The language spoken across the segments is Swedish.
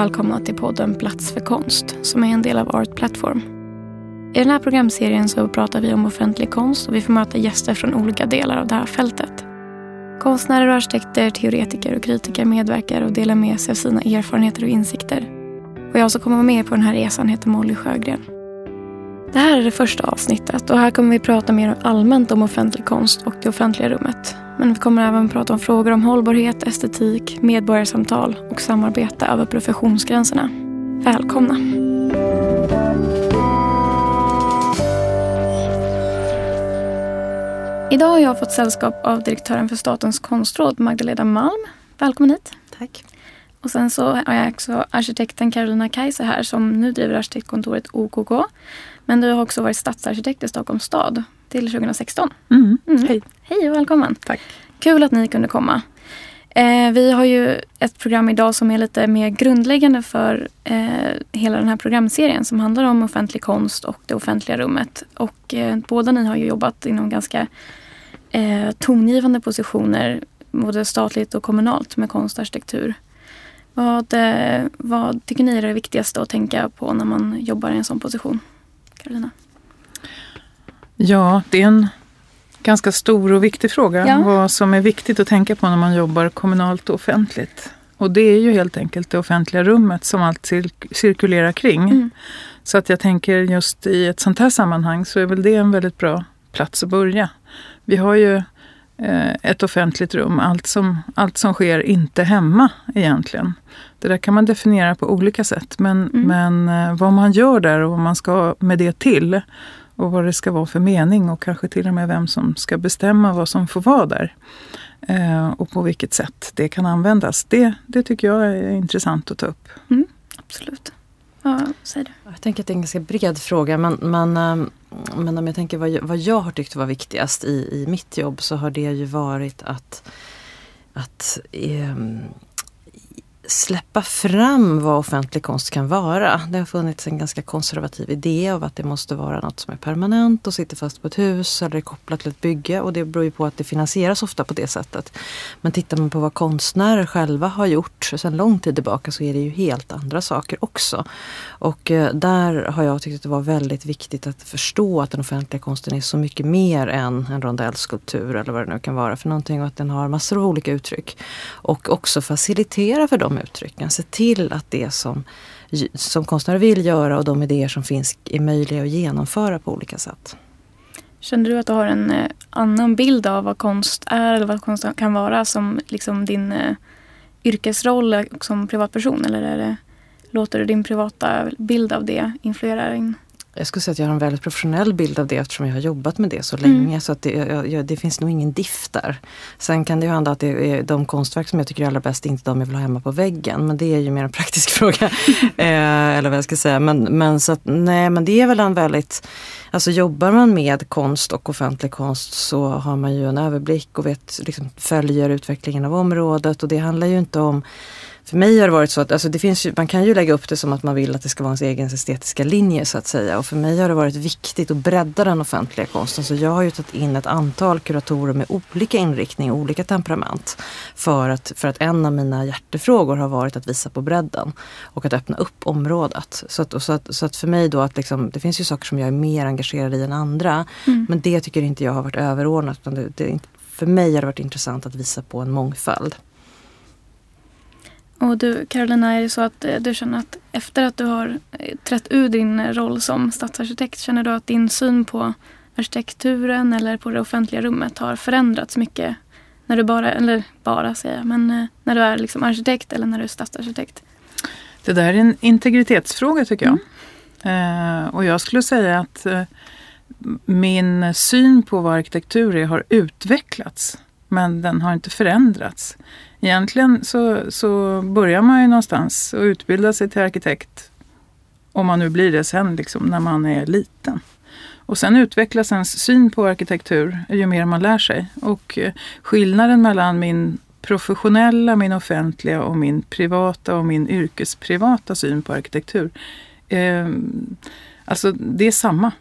Välkomna till podden Plats för konst som är en del av Art Platform. I den här programserien så pratar vi om offentlig konst och vi får möta gäster från olika delar av det här fältet. Konstnärer och arkitekter, teoretiker och kritiker medverkar och delar med sig av sina erfarenheter och insikter. Och jag som kommer vara med på den här resan heter Molly Sjögren. Det här är det första avsnittet och här kommer vi prata mer allmänt om offentlig konst och det offentliga rummet. Men vi kommer även prata om frågor om hållbarhet, estetik, medborgarsamtal och samarbete över professionsgränserna. Välkomna! Idag har jag fått sällskap av direktören för Statens konstråd, Magdalena Malm. Välkommen hit. Tack. Och sen så har jag också arkitekten Carolina Kaiser här som nu driver arkitektkontoret OKK. Men du har också varit stadsarkitekt i Stockholms stad till 2016. Mm. Mm. Hej. Hej och välkommen. Tack. Kul att ni kunde komma. Eh, vi har ju ett program idag som är lite mer grundläggande för eh, hela den här programserien som handlar om offentlig konst och det offentliga rummet. Och eh, båda ni har ju jobbat inom ganska eh, tongivande positioner både statligt och kommunalt med konstarkitektur. Vad, eh, vad tycker ni är det viktigaste att tänka på när man jobbar i en sån position? Karolina? Ja, det är en ganska stor och viktig fråga. Ja. Vad som är viktigt att tänka på när man jobbar kommunalt och offentligt. Och det är ju helt enkelt det offentliga rummet som allt cir- cirkulerar kring. Mm. Så att jag tänker just i ett sånt här sammanhang så är väl det en väldigt bra plats att börja. Vi har ju ett offentligt rum, allt som, allt som sker inte hemma egentligen. Det där kan man definiera på olika sätt. Men, Mm. men eh, vad man gör där och vad man ska med det till och vad det ska vara för mening och kanske till och med vem som ska bestämma vad som får vara där. Eh, och på vilket sätt det kan användas. Det, det tycker jag är intressant att ta upp. Absolut. Vad säger du? Jag tänker att det är en ganska bred fråga men, men, ehm, men om jag tänker vad jag, vad jag har tyckt var viktigast i, i mitt jobb så har det ju varit att, att eh, släppa fram vad offentlig konst kan vara. Det har funnits en ganska konservativ idé av att det måste vara något som är permanent och sitter fast på ett hus eller är kopplat till ett bygge och det beror ju på att det finansieras ofta på det sättet. Men tittar man på vad konstnärer själva har gjort sedan lång tid tillbaka så är det ju helt andra saker också. Och eh, där har jag tyckt att det var väldigt viktigt att förstå att den offentliga konsten är så mycket mer än en rondellskulptur eller vad det nu kan vara för någonting och att den har massor av olika uttryck. Och också facilitera för de uttrycken. Se till att det som, som konstnärer vill göra och de idéer som finns är möjliga att genomföra på olika sätt. Känner du att du har en eh, annan bild av vad konst är eller vad konst kan vara som liksom din eh, yrkesroll som privatperson? Eller är det, låter du din privata bild av det influera in? Jag skulle säga att jag har en väldigt professionell bild av det eftersom jag har jobbat med det så Mm. länge. Så att det, jag, det finns nog ingen diff där. Sen kan det ju hända att det är de konstverk som jag tycker är allra bäst, inte de jag vill ha hemma på väggen. Men det är ju mer en praktisk fråga. eh, eller vad jag ska säga. Men, men, så att, nej, men det är väl en väldigt Alltså jobbar man med konst och offentlig konst så har man ju en överblick och vet, liksom, följer utvecklingen av området och det handlar ju inte om för mig har det varit så att alltså det finns ju, man kan ju lägga upp det som att man vill att det ska vara ens egen estetiska linje så att säga. Och för mig har det varit viktigt att bredda den offentliga konsten. Så jag har ju tagit in ett antal kuratorer med olika inriktning och olika temperament. För att, för att en av mina hjärtefrågor har varit att visa på bredden och att öppna upp området. Så att, så att, så att för mig då att liksom, det finns ju saker som jag är mer engagerad i än andra. Mm. Men det tycker inte jag har varit överordnat. Utan det, det, för mig har det varit intressant att visa på en mångfald. Och du Carolina, är det så att eh, du känner att efter att du har eh, trätt ur din eh, roll som stadsarkitekt, känner du att din syn på arkitekturen eller på det offentliga rummet har förändrats mycket? När du bara, eller bara säger jag, men när du är liksom arkitekt eller när du är stadsarkitekt? Det där är en integritetsfråga tycker jag. Eh, och jag skulle säga att eh, min syn på vad arkitektur är har utvecklats. Men den har inte förändrats. Egentligen så, så börjar man ju någonstans och utbilda sig till arkitekt. Om man nu blir det sen, liksom, när man är liten. Och sen utvecklas ens syn på arkitektur ju mer man lär sig. Och eh, skillnaden mellan min professionella, min offentliga och min privata och min yrkesprivata syn på arkitektur. Eh, alltså det är samma,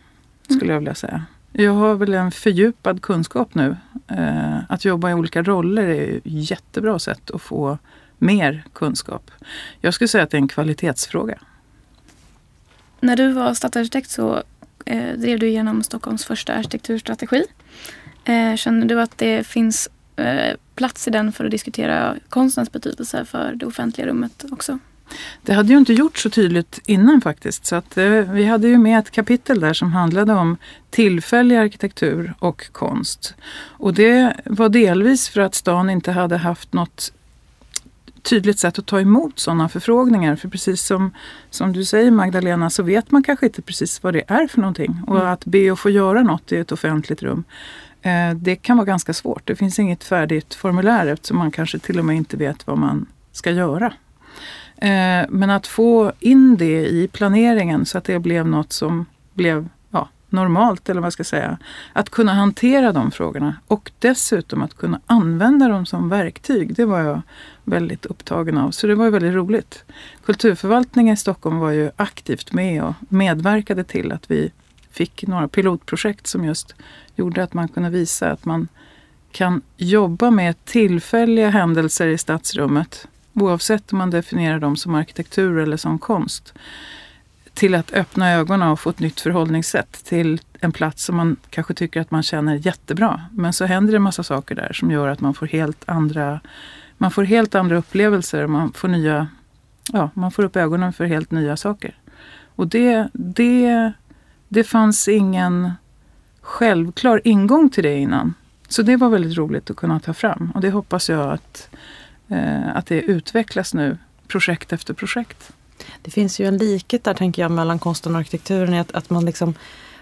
skulle jag vilja säga. Jag har väl en fördjupad kunskap nu. Eh, att jobba i olika roller är ett jättebra sätt att få mer kunskap. Jag skulle säga att det är en kvalitetsfråga. När du var stadsarkitekt så eh, drev du igenom Stockholms första arkitekturstrategi. Eh, känner du att det finns eh, plats i den för att diskutera konstens betydelse för det offentliga rummet också? Det hade ju inte gjorts så tydligt innan faktiskt. Så att, eh, vi hade ju med ett kapitel där som handlade om tillfällig arkitektur och konst. Och det var delvis för att stan inte hade haft något tydligt sätt att ta emot sådana förfrågningar. För precis som, som du säger Magdalena så vet man kanske inte precis vad det är för någonting. Och mm. att be att få göra något i ett offentligt rum eh, det kan vara ganska svårt. Det finns inget färdigt formulär eftersom man kanske till och med inte vet vad man ska göra. Eh, men att få in det i planeringen så att det blev något som blev ja, normalt, eller vad jag ska säga. Att kunna hantera de frågorna och dessutom att kunna använda dem som verktyg. Det var jag väldigt upptagen av. Så det var väldigt roligt. Kulturförvaltningen i Stockholm var ju aktivt med och medverkade till att vi fick några pilotprojekt som just gjorde att man kunde visa att man kan jobba med tillfälliga händelser i stadsrummet oavsett om man definierar dem som arkitektur eller som konst, till att öppna ögonen och få ett nytt förhållningssätt till en plats som man kanske tycker att man känner jättebra. Men så händer det en massa saker där som gör att man får helt andra, man får helt andra upplevelser. Man får, nya, ja, man får upp ögonen för helt nya saker. Och det, det, det fanns ingen självklar ingång till det innan. Så det var väldigt roligt att kunna ta fram och det hoppas jag att att det utvecklas nu projekt efter projekt. Det finns ju en likhet där tänker jag mellan konsten och arkitekturen. Att, att man liksom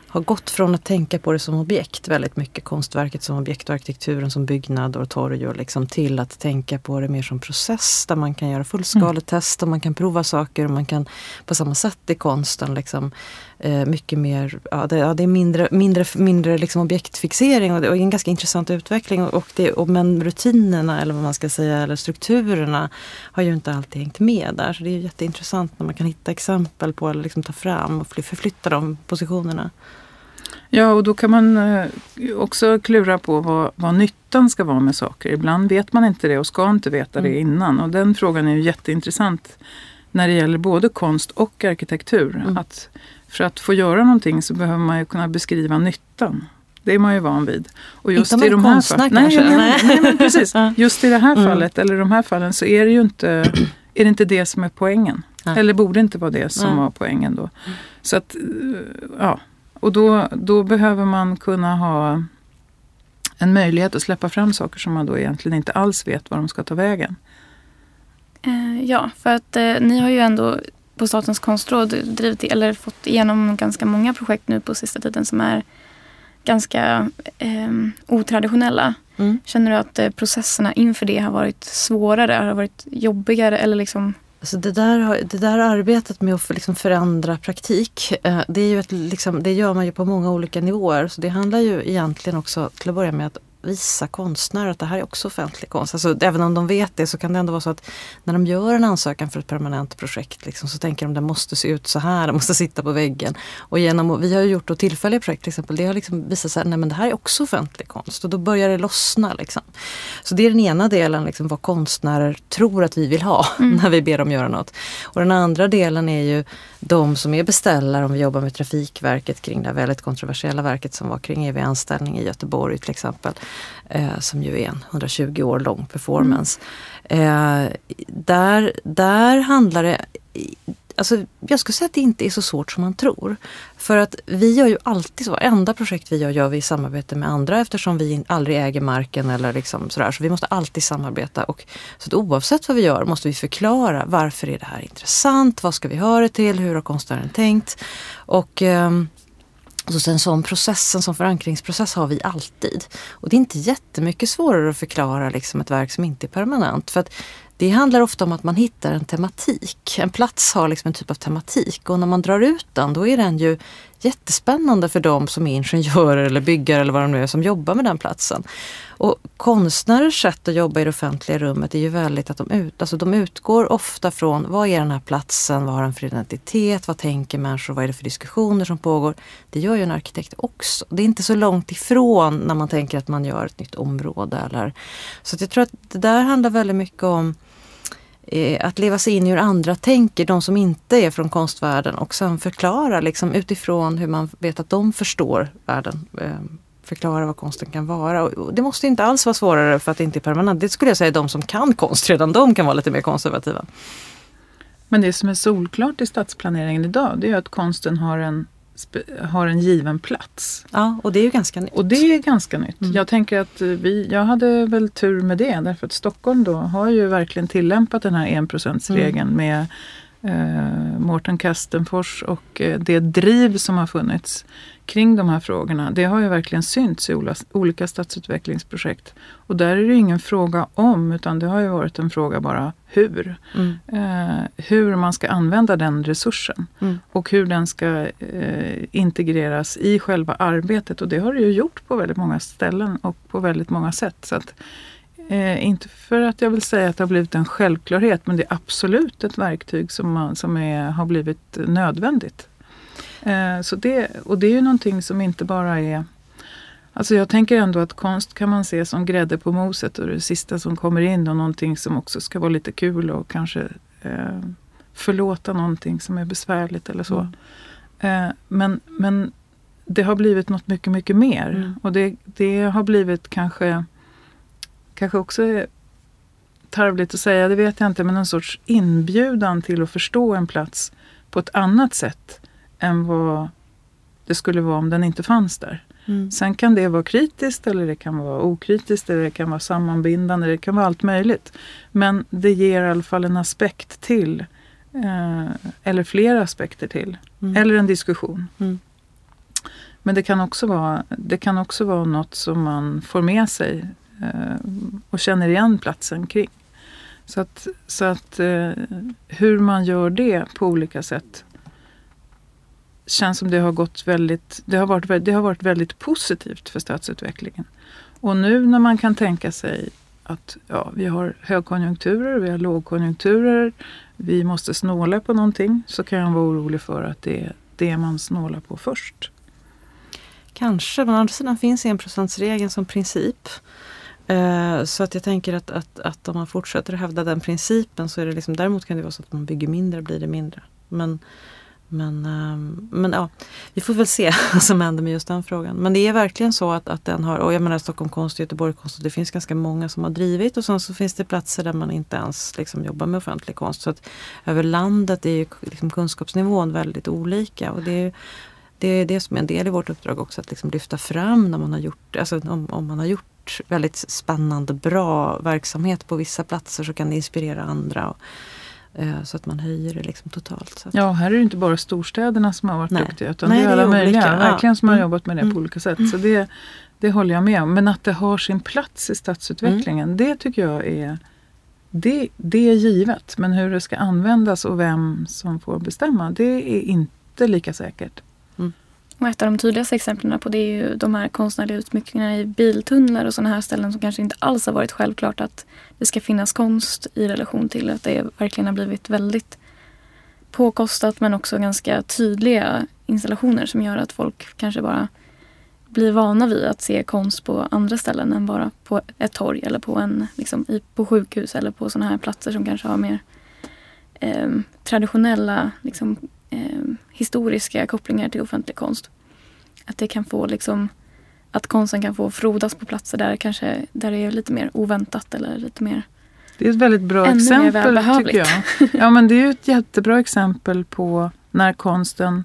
har gått från att tänka på det som objekt väldigt mycket, konstverket som objekt och arkitekturen som byggnad och torg och liksom till att tänka på det mer som process där man kan göra fullskaletest och man kan prova saker och man kan på samma sätt i konsten liksom eh, mycket mer, ja det, ja, det, är mindre, mindre, mindre liksom objektfixering och, det, och en ganska intressant utveckling och, det, och, men rutinerna eller vad man ska säga eller strukturerna har ju inte alltid hängt med där så det är jätteintressant när man kan hitta exempel på eller liksom ta fram och förflytta de positionerna. Ja, och då kan man eh, också klura på vad, vad nyttan ska vara med saker. Ibland vet man inte det och ska inte veta det mm. innan. Och den frågan är ju jätteintressant när det gäller både konst och arkitektur. Mm. Att för att få göra någonting så behöver man ju kunna beskriva nyttan. Det är man ju van vid. Och just inte i de här fallen, nej, nej, nej, men precis. Just i det här mm. fallet, eller de här fallen, så är det ju inte, är det inte det som är poängen. Nej. Eller borde inte vara det som nej. var poängen då. Så att, ja, och då, då behöver man kunna ha en möjlighet att släppa fram saker som man då egentligen inte alls vet var de ska ta vägen. Eh, ja, för att eh, ni har ju ändå på Statens konstråd drivit eller fått igenom ganska många projekt nu på sista tiden som är ganska eh, otraditionella. Mm. Känner du att eh, processerna inför det har varit svårare, har varit jobbigare eller liksom Alltså det, där, det där arbetet med att liksom förändra praktik, eh, det, är ju ett, liksom, det gör man ju på många olika nivåer. Så det handlar ju egentligen också till att börja med att visa konstnärer att det här är också offentlig konst. Alltså, även om de vet det så kan det ändå vara så att när de gör en ansökan för ett permanent projekt liksom, så tänker de att det måste se ut så här, det måste sitta på väggen. Och genom, vi har gjort då tillfälliga projekt till exempel, det har liksom visat sig att det här är också offentlig konst och då börjar det lossna. Liksom. Så det är den ena delen, liksom, vad konstnärer tror att vi vill ha mm. när vi ber dem göra något. Och den andra delen är ju de som är beställare, om vi jobbar med Trafikverket kring det här väldigt kontroversiella verket som var kring evig-anställning i Göteborg till exempel eh, som ju är en 120 år lång performance. Mm. Eh, där, där handlar det Alltså, jag skulle säga att det inte är så svårt som man tror. För att vi gör ju alltid så, varenda projekt vi gör gör vi i samarbete med andra eftersom vi aldrig äger marken eller liksom sådär. Så vi måste alltid samarbeta. Och, så att oavsett vad vi gör måste vi förklara varför är det här intressant, vad ska vi höra till, hur har konstnären tänkt? Och... Eh, Alltså, så en sån process, en sån förankringsprocess har vi alltid. Och det är inte jättemycket svårare att förklara liksom ett verk som inte är permanent. För att det handlar ofta om att man hittar en tematik. En plats har liksom en typ av tematik och när man drar ut den då är den ju jättespännande för de som är ingenjörer eller byggare eller vad de nu är som jobbar med den platsen. Och konstnärers sätt att jobba i det offentliga rummet är ju väldigt att de, ut, alltså de utgår ofta från vad är den här platsen, vad har den för identitet, vad tänker människor, vad är det för diskussioner som pågår. Det gör ju en arkitekt också. Det är inte så långt ifrån när man tänker att man gör ett nytt område. Eller. Så jag tror att det där handlar väldigt mycket om Eh, att leva sig in i hur andra tänker, de som inte är från konstvärlden och sen förklara liksom, utifrån hur man vet att de förstår världen. Eh, förklara vad konsten kan vara. Och det måste inte alls vara svårare för att det inte är permanent. Det skulle jag säga de som kan konst, redan de kan vara lite mer konservativa. Men det som är solklart i stadsplaneringen idag det är att konsten har en, har en given plats. Ja, och det är ju ganska nytt. Och det är ganska nytt. Mm. Jag tänker att vi, jag hade väl tur med det därför att Stockholm då har ju verkligen tillämpat den här enprocentsregeln mm. med eh, Mårten Kastenfors och eh, det driv som har funnits kring de här frågorna, det har ju verkligen synts i olika stadsutvecklingsprojekt. Och där är det ingen fråga om, utan det har ju varit en fråga bara hur. Mm. Eh, hur man ska använda den resursen mm. och hur den ska eh, integreras i själva arbetet. Och det har det ju gjort på väldigt många ställen och på väldigt många sätt. Så att, eh, inte för att jag vill säga att det har blivit en självklarhet, men det är absolut ett verktyg som, man, som är, har blivit nödvändigt. Eh, så det, och det är ju någonting som inte bara är Alltså jag tänker ändå att konst kan man se som grädde på moset och det sista som kommer in och någonting som också ska vara lite kul och kanske eh, förlåta någonting som är besvärligt eller så. Mm. Eh, men, men det har blivit något mycket, mycket mer. Mm. Och det, det har blivit kanske, kanske också tarvligt att säga, det vet jag inte, men en sorts inbjudan till att förstå en plats på ett annat sätt än vad det skulle vara om den inte fanns där. Mm. Sen kan det vara kritiskt eller det kan vara okritiskt eller det kan vara sammanbindande. Det kan vara allt möjligt. Men det ger i alla fall en aspekt till. Eh, eller flera aspekter till. Mm. Eller en diskussion. Mm. Men det kan, också vara, det kan också vara något som man får med sig Eh, och känner igen platsen kring. Så att, så att eh, hur man gör det på olika sätt känns som det har gått väldigt, det har varit, det har varit väldigt positivt för stadsutvecklingen. Och nu när man kan tänka sig att ja, vi har högkonjunkturer, vi har lågkonjunkturer, vi måste snåla på någonting så kan jag vara orolig för att det är det man snålar på först. Kanske, men å andra sidan finns enprocentsregeln som princip. Eh, så att jag tänker att, att, att om man fortsätter att hävda den principen så är det liksom, däremot kan det vara så att om man bygger mindre blir det mindre. Men men, ehm, men ja, vi får väl se vad som händer med just den frågan. Men det är verkligen så att, att den har, och jag menar Stockholm konst, Göteborg konst, det finns ganska många som har drivit och sen så finns det platser där man inte ens liksom jobbar med offentlig konst. Så att över landet är ju liksom kunskapsnivån väldigt olika. Och det är, det är det som är en del i vårt uppdrag också, att liksom lyfta fram när man har gjort, alltså om, om man har gjort väldigt spännande, bra verksamhet på vissa platser så kan det inspirera andra. Och, Eh, så att man höjer det liksom totalt. Så Ja, här är det inte bara storstäderna som har varit Nej. duktiga utan Nej, det är alla möjliga. Olika. Verkligen som har mm. jobbat med det på mm. olika sätt. Så det, det håller jag med om. Men att det har sin plats i stadsutvecklingen, mm. det tycker jag är det, det är givet. Men hur det ska användas och vem som får bestämma, det är inte lika säkert. Och ett av de tydligaste exemplen på det är ju de här konstnärliga utsmyckningarna i biltunnlar och sådana här ställen som kanske inte alls har varit självklart att det ska finnas konst i relation till att det verkligen har blivit väldigt påkostat men också ganska tydliga installationer som gör att folk kanske bara blir vana vid att se konst på andra ställen än bara på ett torg eller på, en, liksom, på sjukhus eller på sådana här platser som kanske har mer eh, traditionella liksom, eh, historiska kopplingar till offentlig konst. Att det kan få liksom att konsten kan få frodas på platser där, kanske, där det är lite mer oväntat eller lite mer Det är ett väldigt bra exempel tycker jag. Ja men det är ju ett jättebra exempel på när konsten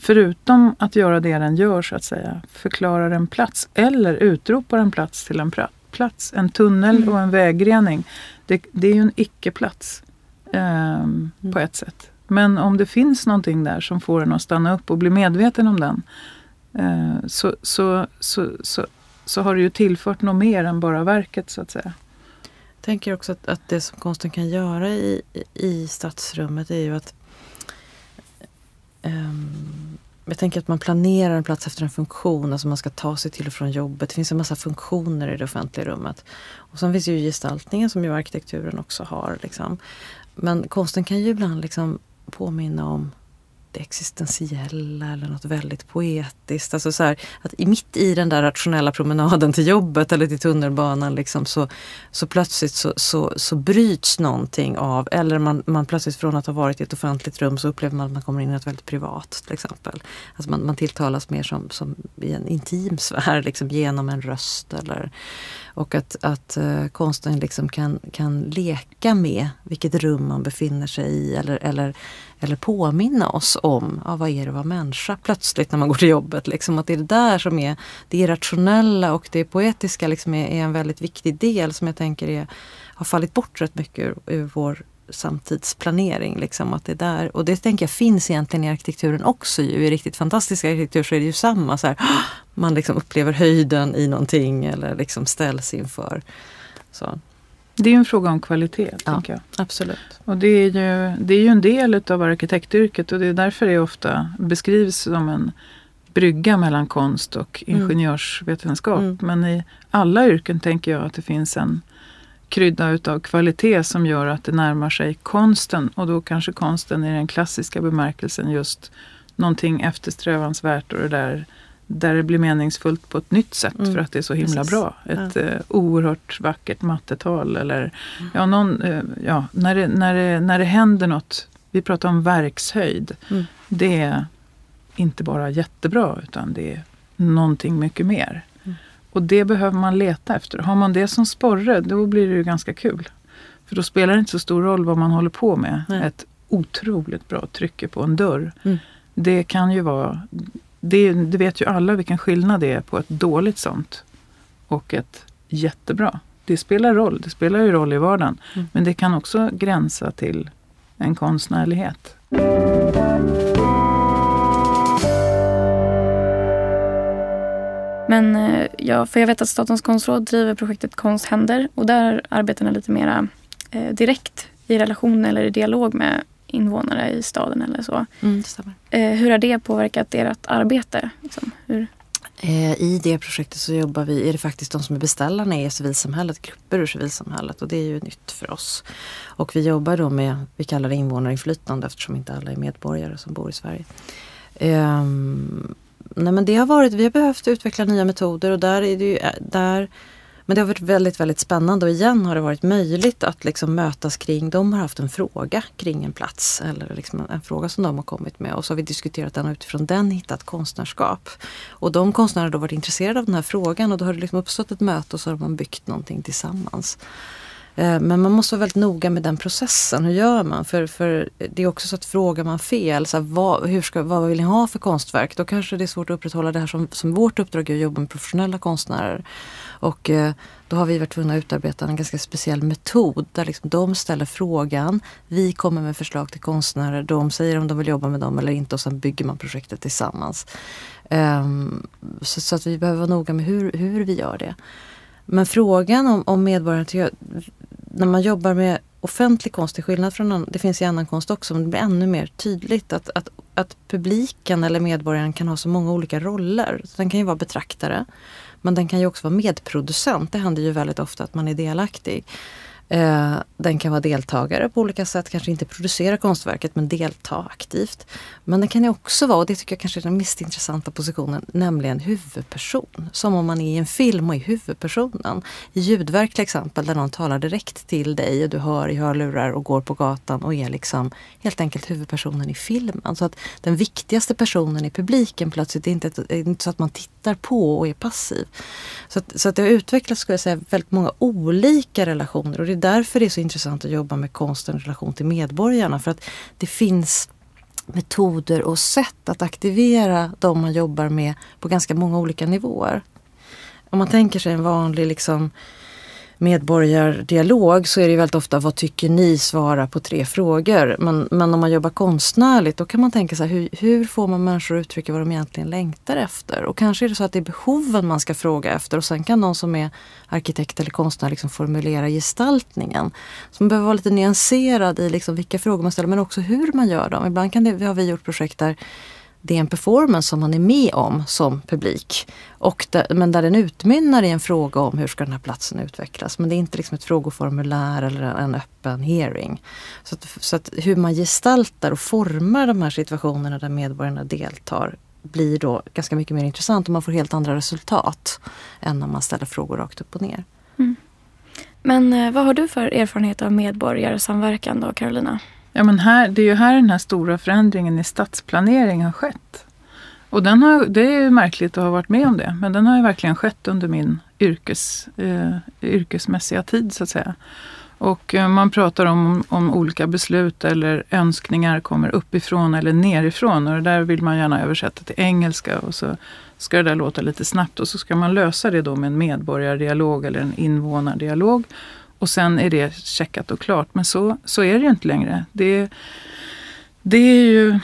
förutom att göra det den gör så att säga, förklarar en plats eller utropar en plats till en plats. En tunnel mm. och en vägrening. Det, det är ju en icke-plats eh, mm. på ett sätt. Men om det finns någonting där som får en att stanna upp och bli medveten om den eh, så, så, så, så, så har det ju tillfört något mer än bara verket så att säga. Jag tänker också att, att det som konsten kan göra i, i stadsrummet är ju att um, jag tänker att man planerar en plats efter en funktion, alltså man ska ta sig till och från jobbet. Det finns en massa funktioner i det offentliga rummet. Och sen finns ju gestaltningen som ju arkitekturen också har. Liksom. Men konsten kan ju ibland liksom påminna om det existentiella eller något väldigt poetiskt. Alltså så här, att mitt i den där rationella promenaden till jobbet eller till tunnelbanan liksom, så, så plötsligt så, så, så bryts någonting av, eller man, man plötsligt från att ha varit i ett offentligt rum så upplever man att man kommer in i något väldigt privat till exempel. Alltså man, man tilltalas mer som, som i en intim sfär liksom, genom en röst eller och att, att uh, konsten liksom kan, kan leka med vilket rum man befinner sig i eller, eller, eller påminna oss om ja, vad är det att vara människa plötsligt när man går till jobbet. Liksom, att det är det där som är det irrationella och det poetiska liksom är, är en väldigt viktig del som jag tänker är, har fallit bort rätt mycket ur, ur vår samtidsplanering. Liksom, att det där, och det tänker jag finns egentligen i arkitekturen också. Ju. I riktigt fantastisk arkitektur så är det ju samma. Så här, man liksom upplever höjden i någonting eller liksom ställs inför. Så. Det är en fråga om kvalitet. Ja, tänker jag. Absolut. Och det är, ju, det är ju en del av arkitektyrket och det är därför det ofta beskrivs som en brygga mellan konst och mm. ingenjörsvetenskap. Mm. Men i alla yrken tänker jag att det finns en krydda utav kvalitet som gör att det närmar sig konsten. Och då kanske konsten i den klassiska bemärkelsen just någonting eftersträvansvärt och det där där det blir meningsfullt på ett nytt sätt mm. för att det är så himla Precis. bra. Ett ja. eh, oerhört vackert mattetal eller mm. ja, någon, eh, ja, när, det, när, det, när det händer något. Vi pratar om verkshöjd. Mm. Det är inte bara jättebra utan det är någonting mycket mer. Och det behöver man leta efter. Har man det som sporre då blir det ju ganska kul. För då spelar det inte så stor roll vad man håller på med. Nej. Ett otroligt bra trycke på en dörr. Mm. Det kan ju vara det, det vet ju alla vilken skillnad det är på ett dåligt sånt och ett jättebra. Det spelar roll, det spelar ju roll i vardagen. Mm. Men det kan också gränsa till en konstnärlighet. Men eh, ja, för jag vet att Statens konstråd driver projektet Konst händer och där arbetar ni lite mera eh, direkt i relation eller i dialog med invånare i staden eller så. Mm, eh, hur har det påverkat ert arbete? Liksom? Eh, I det projektet så jobbar vi, är det faktiskt de som är beställarna i civilsamhället, grupper ur civilsamhället och det är ju nytt för oss. Och vi jobbar då med, vi kallar det invånarinflytande eftersom inte alla är medborgare som bor i Sverige. Um, nej men det har varit, vi har behövt utveckla nya metoder och där är det ju, eh, där men det har varit väldigt, väldigt spännande och igen har det varit möjligt att liksom mötas kring, de har haft en fråga kring en plats eller liksom en fråga som de har kommit med och så har vi diskuterat den och utifrån den hittat konstnärskap. Och de konstnärerna har då varit intresserade av den här frågan och då har det liksom uppstått ett möte och så har man byggt någonting tillsammans. Eh, men man måste vara väldigt noga med den processen. Hur gör man? För, för det är också så att frågar man fel, så här, vad, hur ska, vad vill ni ha för konstverk? Då kanske det är svårt att upprätthålla det här som, som vårt uppdrag är att jobba med professionella konstnärer. Och eh, då har vi varit tvungna att utarbeta en ganska speciell metod där liksom de ställer frågan, vi kommer med förslag till konstnärer, de säger om de vill jobba med dem eller inte och sen bygger man projektet tillsammans. Um, så, så, att vi behöver vara noga med hur, hur vi gör det. Men frågan om, om medborgarna, när man jobbar med offentlig konst till skillnad från annan, det finns i annan konst också, men det blir ännu mer tydligt att, att, att publiken eller medborgaren kan ha så många olika roller. Den kan ju vara betraktare, men den kan ju också vara medproducent. Det händer ju väldigt ofta att man är delaktig. Eh, den kan vara deltagare på olika sätt, kanske inte producera konstverket men delta aktivt. Men den kan ju också vara, och det tycker jag kanske är den mest intressanta positionen, nämligen huvudperson. Som om man är i en film och är huvudpersonen. I ljudverk till exempel där någon talar direkt till dig och du hör i hörlurar och går på gatan och är liksom helt enkelt huvudpersonen i filmen. Så att den viktigaste personen i publiken plötsligt är inte, är inte så att man tittar på och är passiv. Så, att, så att det har utvecklats, skulle jag säga, väldigt många olika relationer och det är därför det är så intressant att jobba med konsten i relation till medborgarna. För att det finns metoder och sätt att aktivera de man jobbar med på ganska många olika nivåer. Om man tänker sig en vanlig liksom, medborgardialog så är det väldigt ofta vad tycker ni svara på tre frågor. Men, men om man jobbar konstnärligt då kan man tänka sig hur, hur får man människor att uttrycka vad de egentligen längtar efter? Och kanske är det så att det är behoven man ska fråga efter och sen kan någon som är arkitekt eller konstnär liksom formulera gestaltningen. Så man behöver vara lite nyanserad i liksom vilka frågor man ställer men också hur man gör dem. Ibland kan det, har vi gjort projekt där det är en performance som man är med om som publik. Och där, men där den utmynnar i en fråga om hur ska den här platsen utvecklas. Men det är inte liksom ett frågeformulär eller en öppen hearing. Så, att, så att hur man gestaltar och formar de här situationerna där medborgarna deltar blir då ganska mycket mer intressant och man får helt andra resultat än när man ställer frågor rakt upp och ner. Mm. Men eh, vad har du för erfarenhet av medborgarsamverkan då, Carolina? Ja, men här, det är ju här den här stora förändringen i stadsplanering har skett. Och den har, det är ju märkligt att ha varit med om det, men den har ju verkligen skett under min yrkes, eh, yrkesmässiga tid så att säga. Och eh, man pratar om, om olika beslut eller önskningar kommer uppifrån eller nerifrån och det där vill man gärna översätta till engelska och så ska det där låta lite snabbt och så ska man lösa det då med en medborgardialog eller en invånardialog. Och sen är det checkat och klart. Men så, så är det ju inte längre. Det, det är ju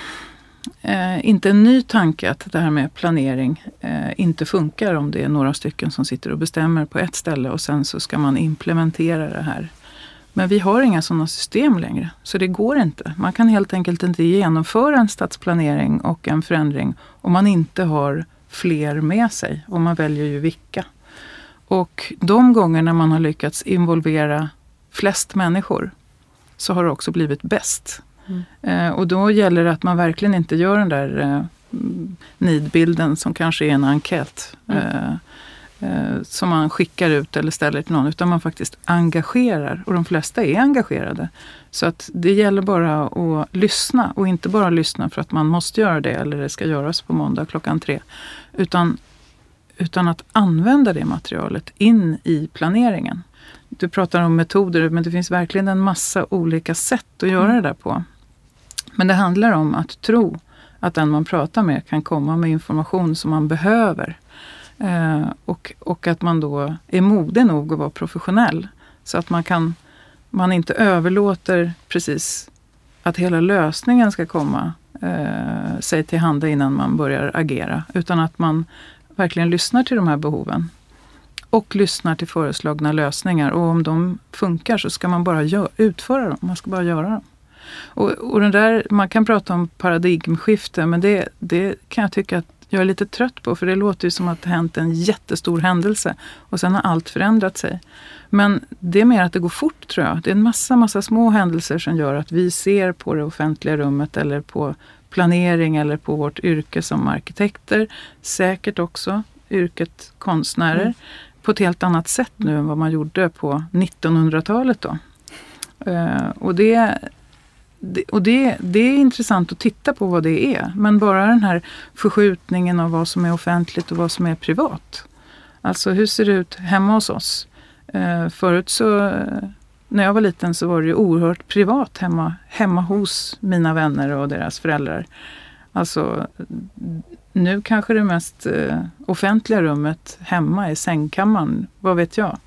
eh, inte en ny tanke att det här med planering eh, inte funkar om det är några stycken som sitter och bestämmer på ett ställe och sen så ska man implementera det här. Men vi har inga sådana system längre, så det går inte. Man kan helt enkelt inte genomföra en stadsplanering och en förändring om man inte har fler med sig. Och man väljer ju vilka. Och de gånger man har lyckats involvera flest människor så har det också blivit bäst. Mm. Eh, och då gäller det att man verkligen inte gör den där eh, nidbilden som kanske är en enkät. Mm. Eh, eh, som man skickar ut eller ställer till någon. Utan man faktiskt engagerar. Och de flesta är engagerade. Så att det gäller bara att lyssna. Och inte bara lyssna för att man måste göra det eller det ska göras på måndag klockan tre. Utan utan att använda det materialet in i planeringen. Du pratar om metoder, men det finns verkligen en massa olika sätt att göra mm. det där på. Men det handlar om att tro att den man pratar med kan komma med information som man behöver. Eh, och, och att man då är modig nog att vara professionell. Så att man kan man inte överlåter precis att hela lösningen ska komma eh, sig till handa innan man börjar agera. Utan att man verkligen lyssnar till de här behoven. Och lyssnar till föreslagna lösningar. Och om de funkar så ska man bara gör, utföra dem. Man ska bara göra dem. Och, och den där, man kan prata om paradigmskifte men det, det kan jag tycka att jag är lite trött på för det låter ju som att det hänt en jättestor händelse och sen har allt förändrat sig. Men det är mer att det går fort tror jag. Det är en massa, massa små händelser som gör att vi ser på det offentliga rummet eller på planering eller på vårt yrke som arkitekter. Säkert också yrket konstnärer. Mm. På ett helt annat sätt nu än vad man gjorde på 1900-talet. Då. Uh, och det, det, och det, det är intressant att titta på vad det är. Men bara den här förskjutningen av vad som är offentligt och vad som är privat. Alltså hur ser det ut hemma hos oss? Uh, förut så när jag var liten så var det ju oerhört privat hemma, hemma hos mina vänner och deras föräldrar. Alltså, nu kanske det mest eh, offentliga rummet hemma är sängkammaren, vad vet jag.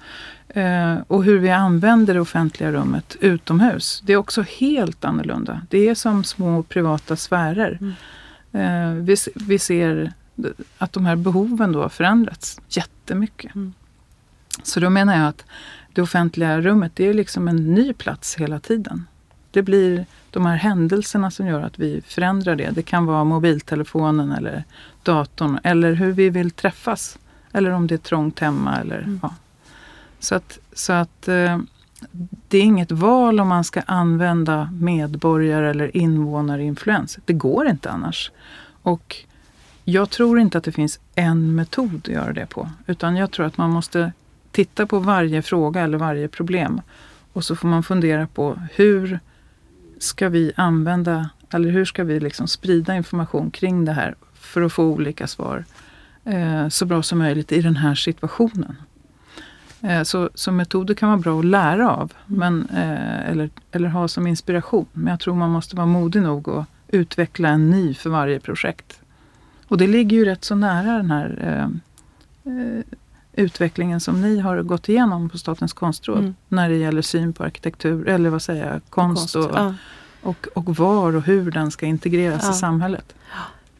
Eh, och hur vi använder det offentliga rummet utomhus, det är också helt annorlunda. Det är som små privata sfärer. Mm. Eh, vi, vi ser att de här behoven då har förändrats jättemycket. Mm. Så då menar jag att det offentliga rummet, det är liksom en ny plats hela tiden. Det blir de här händelserna som gör att vi förändrar det. Det kan vara mobiltelefonen eller datorn eller hur vi vill träffas. Eller om det är trångt hemma. Eller, mm. ja. Så att, så att eh, det är inget val om man ska använda medborgare eller invånarinfluens. Det går inte annars. Och jag tror inte att det finns en metod att göra det på. Utan jag tror att man måste titta på varje fråga eller varje problem. Och så får man fundera på hur ska vi använda, eller hur ska vi liksom sprida information kring det här för att få olika svar eh, så bra som möjligt i den här situationen. Eh, så, så metoder kan vara bra att lära av men, eh, eller, eller ha som inspiration. Men jag tror man måste vara modig nog att utveckla en ny för varje projekt. Och det ligger ju rätt så nära den här eh, eh utvecklingen som ni har gått igenom på Statens konstråd mm. när det gäller syn på arkitektur, eller vad säger jag, konst, och, ja. och, och var och hur den ska integreras ja. i samhället.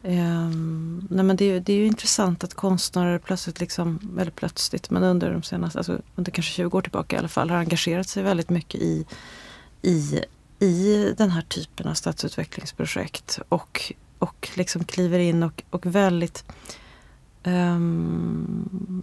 Um, nej men det, är, det är ju intressant att konstnärer plötsligt, liksom, eller plötsligt, men under de senaste, alltså under kanske 20 år tillbaka i alla fall, har engagerat sig väldigt mycket i, i, i den här typen av stadsutvecklingsprojekt. Och och liksom kliver in och, och väldigt um,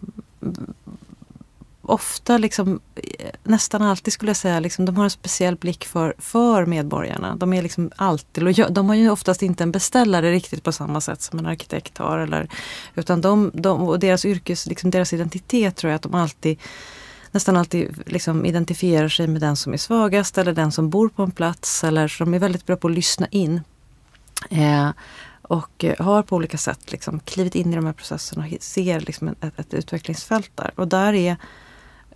ofta, liksom, eh, nästan alltid skulle jag säga, liksom, de har en speciell blick för, för medborgarna. De är liksom alltid De har ju oftast inte en beställare riktigt på samma sätt som en arkitekt har. Eller, utan de, de, och deras yrkes, liksom, deras identitet tror jag att de alltid nästan alltid liksom identifierar sig med den som är svagast eller den som bor på en plats. Eller, så de är väldigt bra på att lyssna in. Eh, och har på olika sätt liksom klivit in i de här processerna och ser liksom ett, ett utvecklingsfält där. Och där är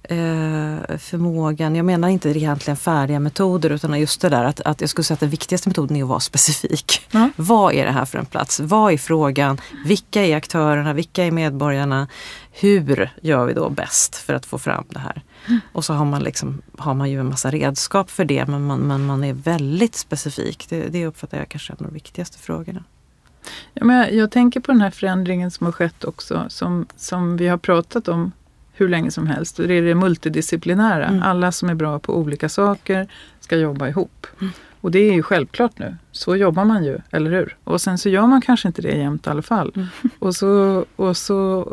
eh, förmågan, jag menar inte egentligen färdiga metoder utan just det där att, att jag skulle säga att den viktigaste metoden är att vara specifik. Mm. Vad är det här för en plats? Vad är frågan? Vilka är aktörerna? Vilka är medborgarna? Hur gör vi då bäst för att få fram det här? Mm. Och så har man, liksom, har man ju en massa redskap för det men man, men man är väldigt specifik. Det, det uppfattar jag kanske är en av de viktigaste frågorna. Ja, men jag, jag tänker på den här förändringen som har skett också som, som vi har pratat om hur länge som helst. Det är det multidisciplinära. Mm. Alla som är bra på olika saker ska jobba ihop. Mm. Och det är ju självklart nu. Så jobbar man ju, eller hur? Och sen så gör man kanske inte det jämt i alla fall. Mm. Och, så, och så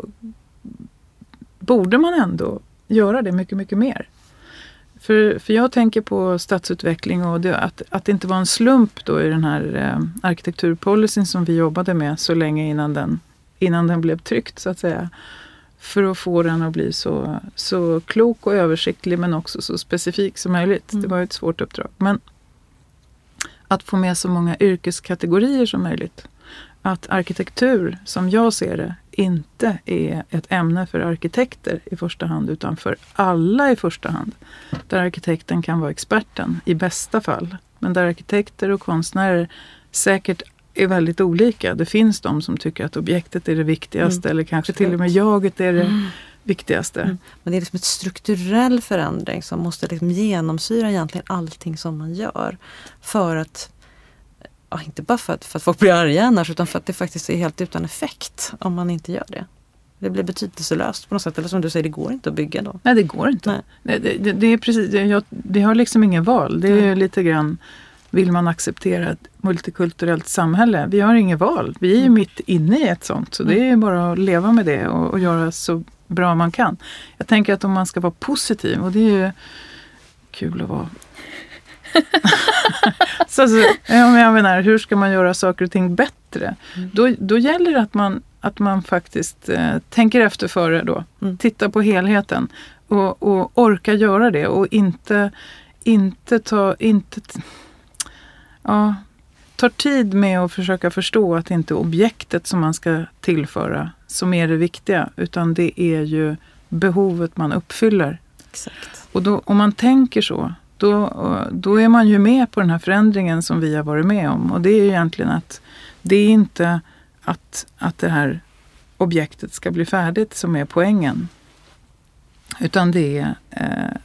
borde man ändå göra det mycket, mycket mer. För, för jag tänker på stadsutveckling och det, att, att det inte var en slump då i den här eh, arkitekturpolicyn som vi jobbade med så länge innan den, innan den blev tryckt så att säga för att få den att bli så, så klok och översiktlig men också så specifik som möjligt. Mm. Det var ett svårt uppdrag. Men att få med så många yrkeskategorier som möjligt. Att arkitektur, som jag ser det, inte är ett ämne för arkitekter i första hand utan för alla i första hand. Där arkitekten kan vara experten i bästa fall. Men där arkitekter och konstnärer säkert är väldigt olika. Det finns de som tycker att objektet är det viktigaste mm. eller kanske till och med jaget är det mm. viktigaste. Mm. Men det är liksom ett strukturell förändring som måste liksom genomsyra egentligen allting som man gör. För att ja, inte bara för att, för att folk blir arga annars utan för att det faktiskt är helt utan effekt om man inte gör det. Det blir betydelselöst på något sätt. Eller som du säger, det går inte att bygga då. Nej, det går inte. Nej. Det, det, det är precis, jag, det har liksom ingen val. Det är mm. lite grann vill man acceptera ett multikulturellt samhälle. Vi har inget val. Vi är ju mm. mitt inne i ett sånt. Så det är bara att leva med det och, och göra så bra man kan. Jag tänker att om man ska vara positiv och det är ju kul att vara så, så, jag menar, hur ska man göra saker och ting bättre? Mm. Då, då gäller det att man, att man faktiskt eh, tänker efter före då. Mm. Tittar på helheten och, och orkar göra det och inte, inte ta... Inte, ja, tar tid med att försöka förstå att det inte är objektet som man ska tillföra som är det viktiga utan det är ju behovet man uppfyller. Exakt. Och då, om man tänker så då, då är man ju med på den här förändringen som vi har varit med om. Och det är ju egentligen att det är inte att, att det här objektet ska bli färdigt som är poängen. Utan det är, eh,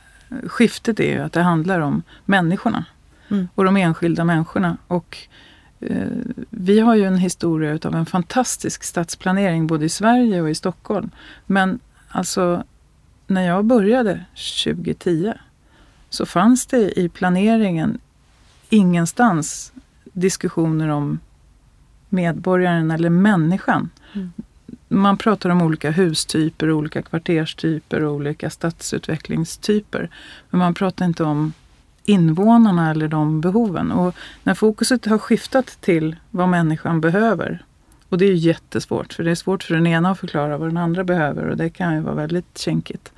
skiftet är ju att det handlar om människorna mm. och de enskilda människorna. Och eh, vi har ju en historia av en fantastisk stadsplanering både i Sverige och i Stockholm. Men alltså när jag började 2010 så fanns det i planeringen ingenstans diskussioner om medborgaren eller människan. Mm. Man pratar om olika hustyper, olika kvarterstyper och olika stadsutvecklingstyper. Men man pratar inte om invånarna eller de behoven. Och när fokuset har skiftat till vad människan behöver och det är jättesvårt för det är svårt för den ena att förklara vad den andra behöver och det kan ju vara väldigt känkigt.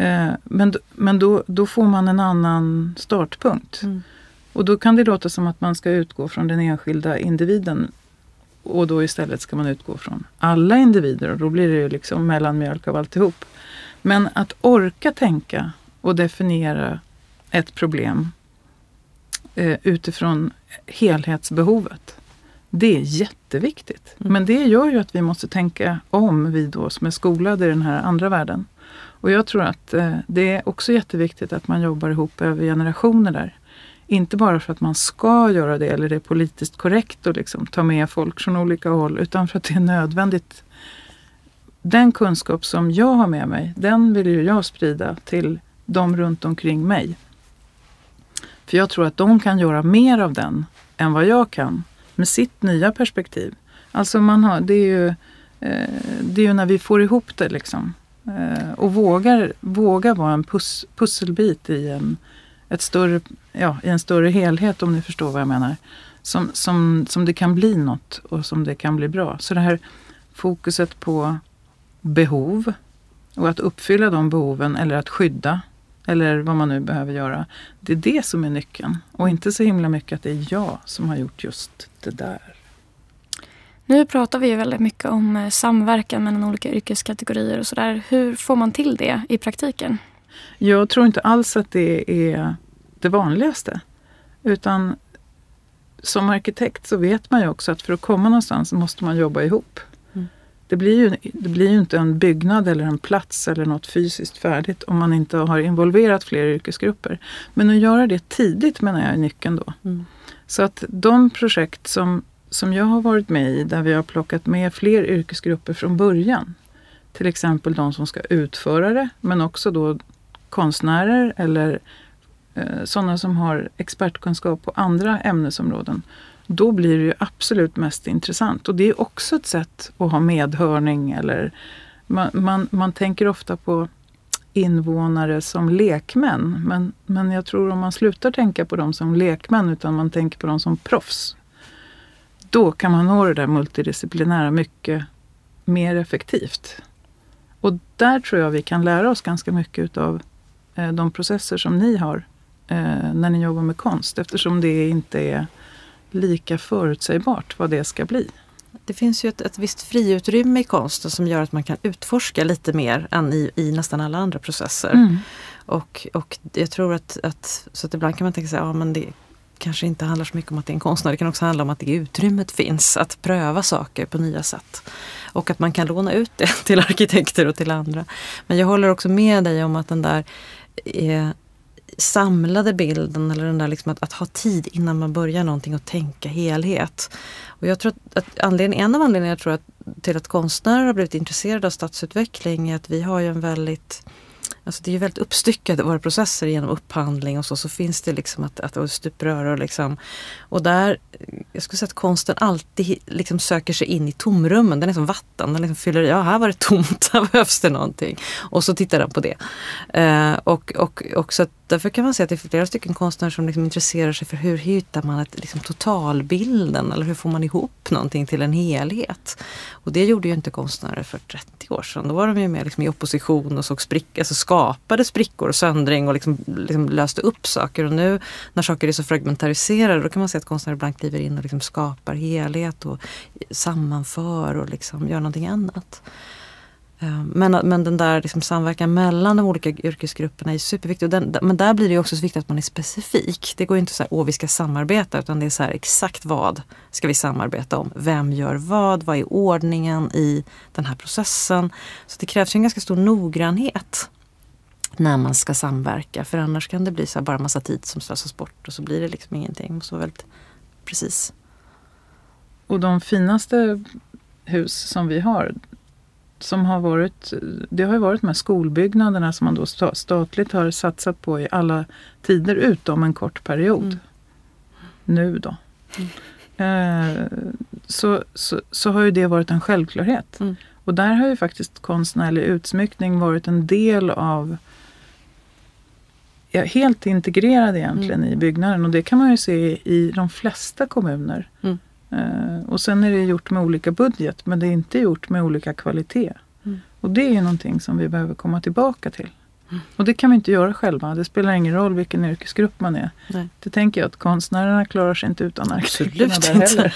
Eh, men men då, då får man en annan startpunkt. Mm. Och då kan det låta som att man ska utgå från den enskilda individen. Och då istället ska man utgå från alla individer och då blir det ju liksom mellanmjölk av alltihop. Men att orka tänka och definiera ett problem eh, utifrån helhetsbehovet. Det är jätteviktigt. Mm. Men det gör ju att vi måste tänka om, vi då som är skolade i den här andra världen. Och jag tror att eh, det är också jätteviktigt att man jobbar ihop över generationer där. Inte bara för att man ska göra det eller det är politiskt korrekt att liksom ta med folk från olika håll utan för att det är nödvändigt. Den kunskap som jag har med mig, den vill ju jag sprida till de runt omkring mig. För jag tror att de kan göra mer av den än vad jag kan med sitt nya perspektiv. Alltså man har, det är ju, eh, det är ju när vi får ihop det liksom. Eh, och vågar, vågar vara en pus, pusselbit i en, ett större, ja, i en större helhet om ni förstår vad jag menar. Som, som, som det kan bli något och som det kan bli bra. Så det här fokuset på behov och att uppfylla de behoven eller att skydda eller vad man nu behöver göra. Det är det som är nyckeln och inte så himla mycket att det är jag som har gjort just det där. Nu pratar vi ju väldigt mycket om eh, samverkan mellan olika yrkeskategorier och sådär. Hur får man till det i praktiken? Jag tror inte alls att det är det vanligaste. Utan som arkitekt så vet man ju också att för att komma någonstans måste man jobba ihop. Mm. Det, blir ju, det blir ju inte en byggnad eller en plats eller något fysiskt färdigt om man inte har involverat fler yrkesgrupper. Men att göra det tidigt menar jag är nyckeln då. Mm. Så att de projekt som som jag har varit med i där vi har plockat med fler yrkesgrupper från början. Till exempel de som ska utföra det men också då konstnärer eller eh, sådana som har expertkunskap på andra ämnesområden. Då blir det ju absolut mest intressant och det är också ett sätt att ha medhörning eller man, man, man tänker ofta på invånare som lekmän. Men, men jag tror om man slutar tänka på dem som lekmän utan man tänker på dem som proffs då kan man nå det där multidisciplinära mycket mer effektivt. Och där tror jag vi kan lära oss ganska mycket av eh, de processer som ni har eh, när ni jobbar med konst eftersom det inte är lika förutsägbart vad det ska bli. Det finns ju ett, ett visst friutrymme i konsten som gör att man kan utforska lite mer än i, i nästan alla andra processer. Mm. Och, och jag tror att, att, så att ibland kan man tänka sig, ja men det kanske inte handlar så mycket om att det är en konstnär. Det kan också handla om att det utrymmet finns att pröva saker på nya sätt. Och att man kan låna ut det till arkitekter och till andra. Men jag håller också med dig om att den där eh, samlade bilden eller den där liksom att, att, ha tid innan man börjar någonting och tänka helhet. Och jag tror att, att anledning, en av anledningarna jag tror att, till att konstnärer har blivit intresserade av stadsutveckling är att vi har ju en väldigt Alltså det är ju väldigt uppstyckade våra processer genom upphandling och så, så finns det liksom att, att stuprör typ och liksom och där, jag skulle säga att konsten alltid liksom söker sig in i tomrummen. Den är som vatten, den liksom fyller i, ja här var det tomt, här behövs det någonting. Och så tittar den på det. Eh, och, och, och så därför kan man säga att det är flera stycken konstnärer som liksom intresserar sig för hur hittar man ett, liksom, totalbilden eller hur får man ihop någonting till en helhet. Och det gjorde ju inte konstnärer för 30 år sedan. Då var de ju mer liksom i opposition och såg sprick, alltså skapade sprickor och söndring och liksom, liksom löste upp saker. Och nu när saker är så fragmentariserade då kan man säga att konstnärer ibland kliver in och liksom skapar helhet och sammanför och liksom gör någonting annat. Eh, men, men den där liksom samverkan mellan de olika yrkesgrupperna är superviktig. Den, men där blir det också så viktigt att man är specifik. Det går inte så här, åh vi ska samarbeta, utan det är så här, exakt vad ska vi samarbeta om? Vem gör vad? Vad är ordningen i den här processen? Så det krävs en ganska stor noggrannhet när man ska samverka. För annars kan det bli så här, bara massa tid som slösas bort och så blir det liksom ingenting. Det måste vara väldigt precis. Och de finaste hus som vi har, som har varit, det har ju varit de här skolbyggnaderna som man då statligt har satsat på i alla tider utom en kort period. Mm. Nu då. Mm. Eh, så, så, så har ju det varit en självklarhet. Mm. Och där har ju faktiskt konstnärlig utsmyckning varit en del av ja, helt integrerad egentligen mm. i byggnaden och det kan man ju se i de flesta kommuner. Mm. Uh, och sen är det gjort med olika budget men det är inte gjort med olika kvalitet. Mm. Och det är ju någonting som vi behöver komma tillbaka till. Och det kan vi inte göra själva. Det spelar ingen roll vilken yrkesgrupp man är. Nej. Det tänker jag att konstnärerna klarar sig inte utan arkitekterna där heller.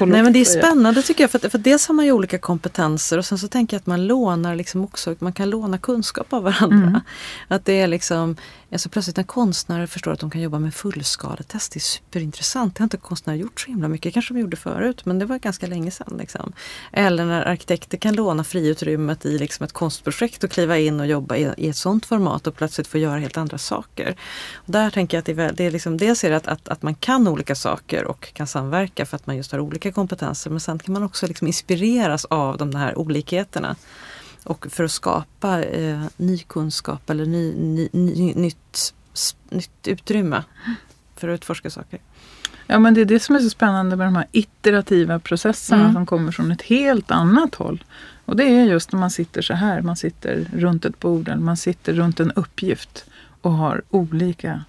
Nej men det är spännande tycker jag. För, att, för dels har man ju olika kompetenser och sen så tänker jag att man lånar liksom också, man kan låna kunskap av varandra. Mm. Att det är liksom, alltså plötsligt när konstnärer förstår att de kan jobba med fullskaletest, det är superintressant. Det har inte konstnärer gjort så himla mycket, kanske de gjorde förut men det var ganska länge sedan. Liksom. Eller när arkitekter kan låna friutrymmet i liksom ett konstprojekt och kliva in och jobba i, i ett sånt format och plötsligt få göra helt andra saker. Och där tänker jag att det är, det är liksom, dels är det att, att, att, man kan olika saker och kan samverka för att man just har olika kompetenser men sen kan man också liksom inspireras av de här olikheterna. Och för att skapa eh, ny kunskap eller ny, ny, ny, nytt, nytt utrymme för att utforska saker. Ja men det är det som är så spännande med de här iterativa processerna Mm. som kommer från ett helt annat håll. Och det är just när man sitter så här, man sitter runt ett bord eller man sitter runt en uppgift och har olika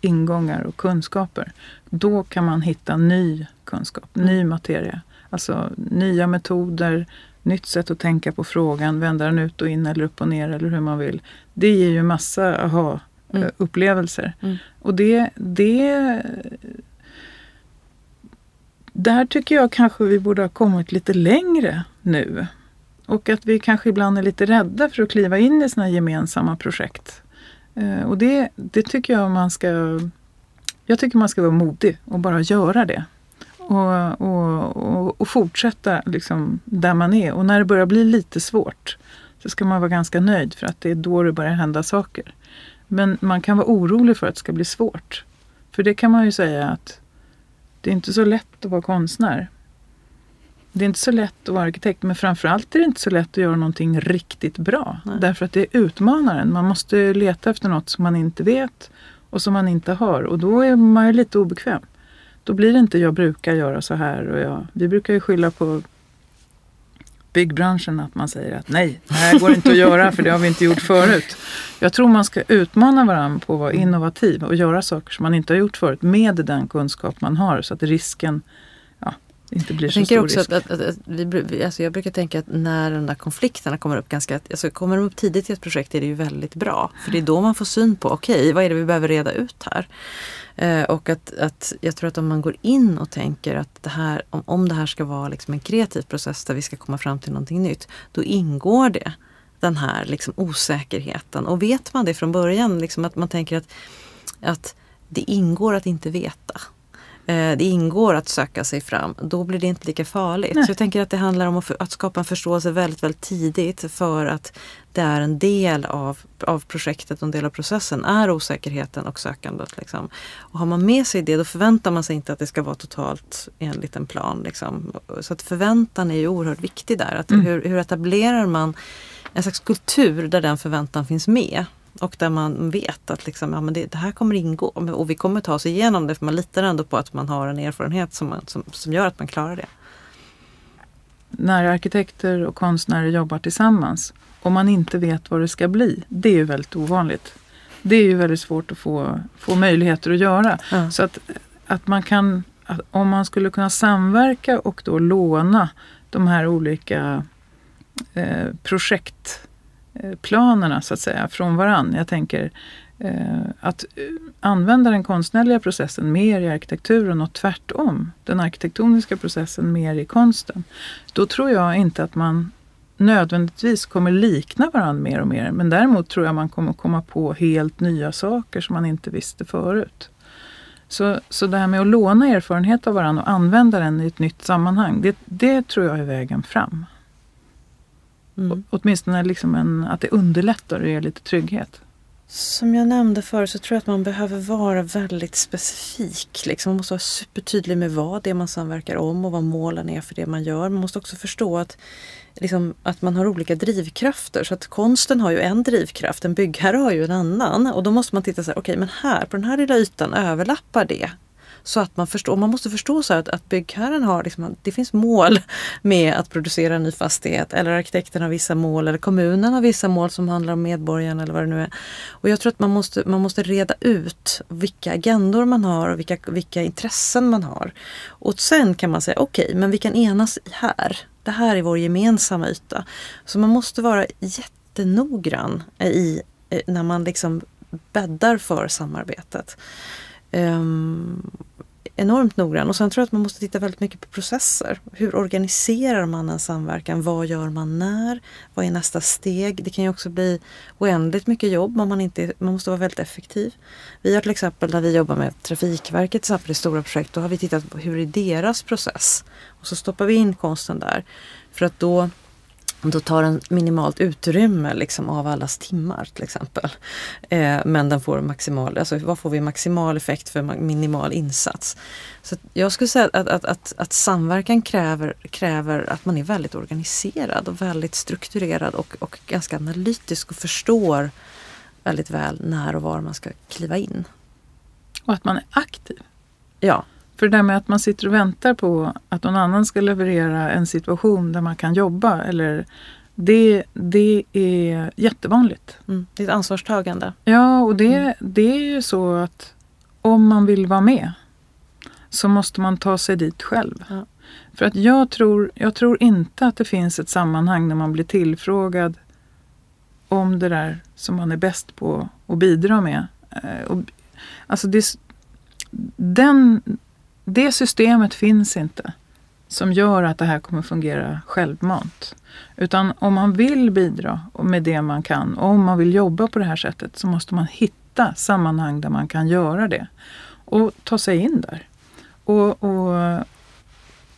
ingångar och kunskaper. Då kan man hitta ny kunskap, ny materia. Alltså nya metoder, nytt sätt att tänka på frågan, vända den ut och in eller upp och ner eller hur man vill. Det ger ju massa Mm. aha-upplevelser. Mm. Och det, det... Där tycker jag kanske vi borde ha kommit lite längre nu. Och att vi kanske ibland är lite rädda för att kliva in i såna gemensamma projekt. Eh, och det, det tycker jag man ska... Jag tycker man ska vara modig och bara göra det. Och, och, och, och fortsätta liksom där man är. Och när det börjar bli lite svårt så ska man vara ganska nöjd för att det är då det börjar hända saker. Men man kan vara orolig för att det ska bli svårt. För det kan man ju säga att det är inte så lätt att vara konstnär. Det är inte så lätt att vara arkitekt men framförallt är det inte så lätt att göra någonting riktigt bra. Nej. Därför att det utmanar en. Man måste leta efter något som man inte vet och som man inte har och då är man ju lite obekväm. Då blir det inte jag brukar göra så här och jag, vi brukar ju skylla på byggbranschen att man säger att nej, det här går inte att göra för det har vi inte gjort förut. Jag tror man ska utmana varandra på att vara innovativ och göra saker som man inte har gjort förut med den kunskap man har så att risken ja, inte blir Jag så tänker stor också risk. att, att, att, vi, alltså jag brukar tänka att när de där konflikterna kommer upp ganska, alltså kommer de upp tidigt i ett projekt är det ju väldigt bra. För det är då man får syn på, okej vad är det vi behöver reda ut här? Eh, och att, att jag tror att om man går in och tänker att det här, om, om det här ska vara liksom en kreativ process där vi ska komma fram till någonting nytt, då ingår det den här liksom osäkerheten. Och vet man det från början, liksom att man tänker att, att det ingår att inte veta. Eh, Det ingår att söka sig fram, då blir det inte lika farligt. Nej. Så jag tänker att det handlar om att, för, att skapa en förståelse väldigt, väldigt tidigt för att det är en del av, av projektet och en del av processen är osäkerheten och sökandet. Liksom. Och har man med sig det då förväntar man sig inte att det ska vara totalt enligt en plan. Liksom. Så att förväntan är ju oerhört viktig där. Att Mm. hur, hur etablerar man en slags kultur där den förväntan finns med? Och där man vet att liksom, ja, men det, det här kommer ingå och vi kommer ta oss igenom det för man litar ändå på att man har en erfarenhet som, man, som, som gör att man klarar det. När arkitekter och konstnärer jobbar tillsammans och man inte vet vad det ska bli, det är ju väldigt ovanligt. Det är ju väldigt svårt att få, få möjligheter att göra. Ja. Så att, att man kan, att om man skulle kunna samverka och då låna de här olika eh, Eh, planerna så att säga från varann. Jag tänker eh, att eh, använda den konstnärliga processen mer i arkitekturen och tvärtom. Den arkitektoniska processen mer i konsten. Då tror jag inte att man nödvändigtvis kommer likna varandra mer och mer. Men däremot tror jag man kommer komma på helt nya saker som man inte visste förut. Så, så det här med att låna erfarenhet av varandra och använda den i ett nytt sammanhang, det, det tror jag är vägen fram. Mm. Åtminstone liksom en, att det underlättar och ger lite trygghet. Som jag nämnde förut så tror jag att man behöver vara väldigt specifik. Liksom. Man måste vara supertydlig med vad det är man samverkar om och vad målen är för det man gör. Man måste också förstå att, liksom, att man har olika drivkrafter. Så att konsten har ju en drivkraft, en byggherre har ju en annan. Och då måste man titta så här, okej men här på den här lilla ytan överlappar det. Så att man förstår, man måste förstå så här att, att byggherren har, liksom, det finns mål med att producera en ny fastighet. Eller arkitekten har vissa mål eller kommunen har vissa mål som handlar om medborgarna eller vad det nu är. Och jag tror att man måste, man måste reda ut vilka agendor man har och vilka, vilka intressen man har. Och sen kan man säga okej, men vi kan enas här. Det här är vår gemensamma yta. Så man måste vara jättenoggrann i, när man liksom bäddar för samarbetet. Um, enormt noggrann. Och sen tror jag att man måste titta väldigt mycket på processer. Hur organiserar man en samverkan? Vad gör man när? Vad är nästa steg? Det kan ju också bli oändligt mycket jobb om man inte man måste vara väldigt effektiv. Vi har till exempel när vi jobbar med Trafikverket till exempel i stora projekt, då har vi tittat på hur är deras process? Och så stoppar vi in konsten där. För att då då tar den minimalt utrymme liksom av allas timmar till exempel. Eh, men den får maximal, alltså vad får vi maximal effekt för ma- minimal insats? Så jag skulle säga att, att, att, att samverkan kräver, kräver att man är väldigt organiserad och väldigt strukturerad och, och ganska analytisk och förstår väldigt väl när och var man ska kliva in. Och att man är aktiv. Ja, För det där med att man sitter och väntar på att någon annan ska leverera en situation där man kan jobba. Eller det, det är jättevanligt. Mm. Det är ett ansvarstagande. Ja, och det, mm. det är ju så att om man vill vara med så måste man ta sig dit själv. Ja. För att jag tror, jag tror inte att det finns ett sammanhang när man blir tillfrågad om det där som man är bäst på att bidra med. Eh, alltså det, den, det systemet finns inte som gör att det här kommer fungera självmant. Utan om man vill bidra med det man kan och om man vill jobba på det här sättet så måste man hitta sammanhang där man kan göra det och ta sig in där. Och, och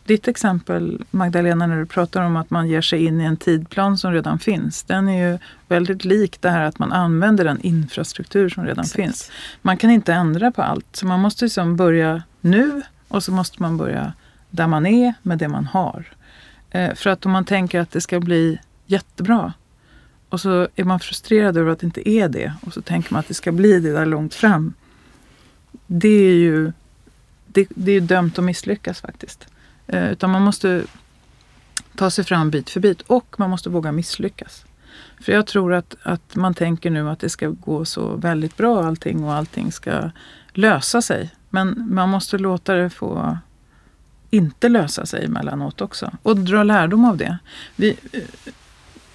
ditt exempel Magdalena när du pratar om att man ger sig in i en tidplan som redan finns. Den är ju väldigt lik det här att man använder den infrastruktur som redan Exakt. finns. Man kan inte ändra på allt så man måste liksom börja nu och så måste man börja där man är med det man har. Eh, för att om man tänker att det ska bli jättebra och så är man frustrerad över att det inte är det och så tänker man att det ska bli det där långt fram. Det är ju det, det är dömt att misslyckas faktiskt. Eh, utan man måste ta sig fram bit för bit och man måste våga misslyckas. För jag tror att, att man tänker nu att det ska gå så väldigt bra allting och allting ska lösa sig. Men man måste låta det få inte lösa sig emellanåt också och dra lärdom av det. Vi, eh,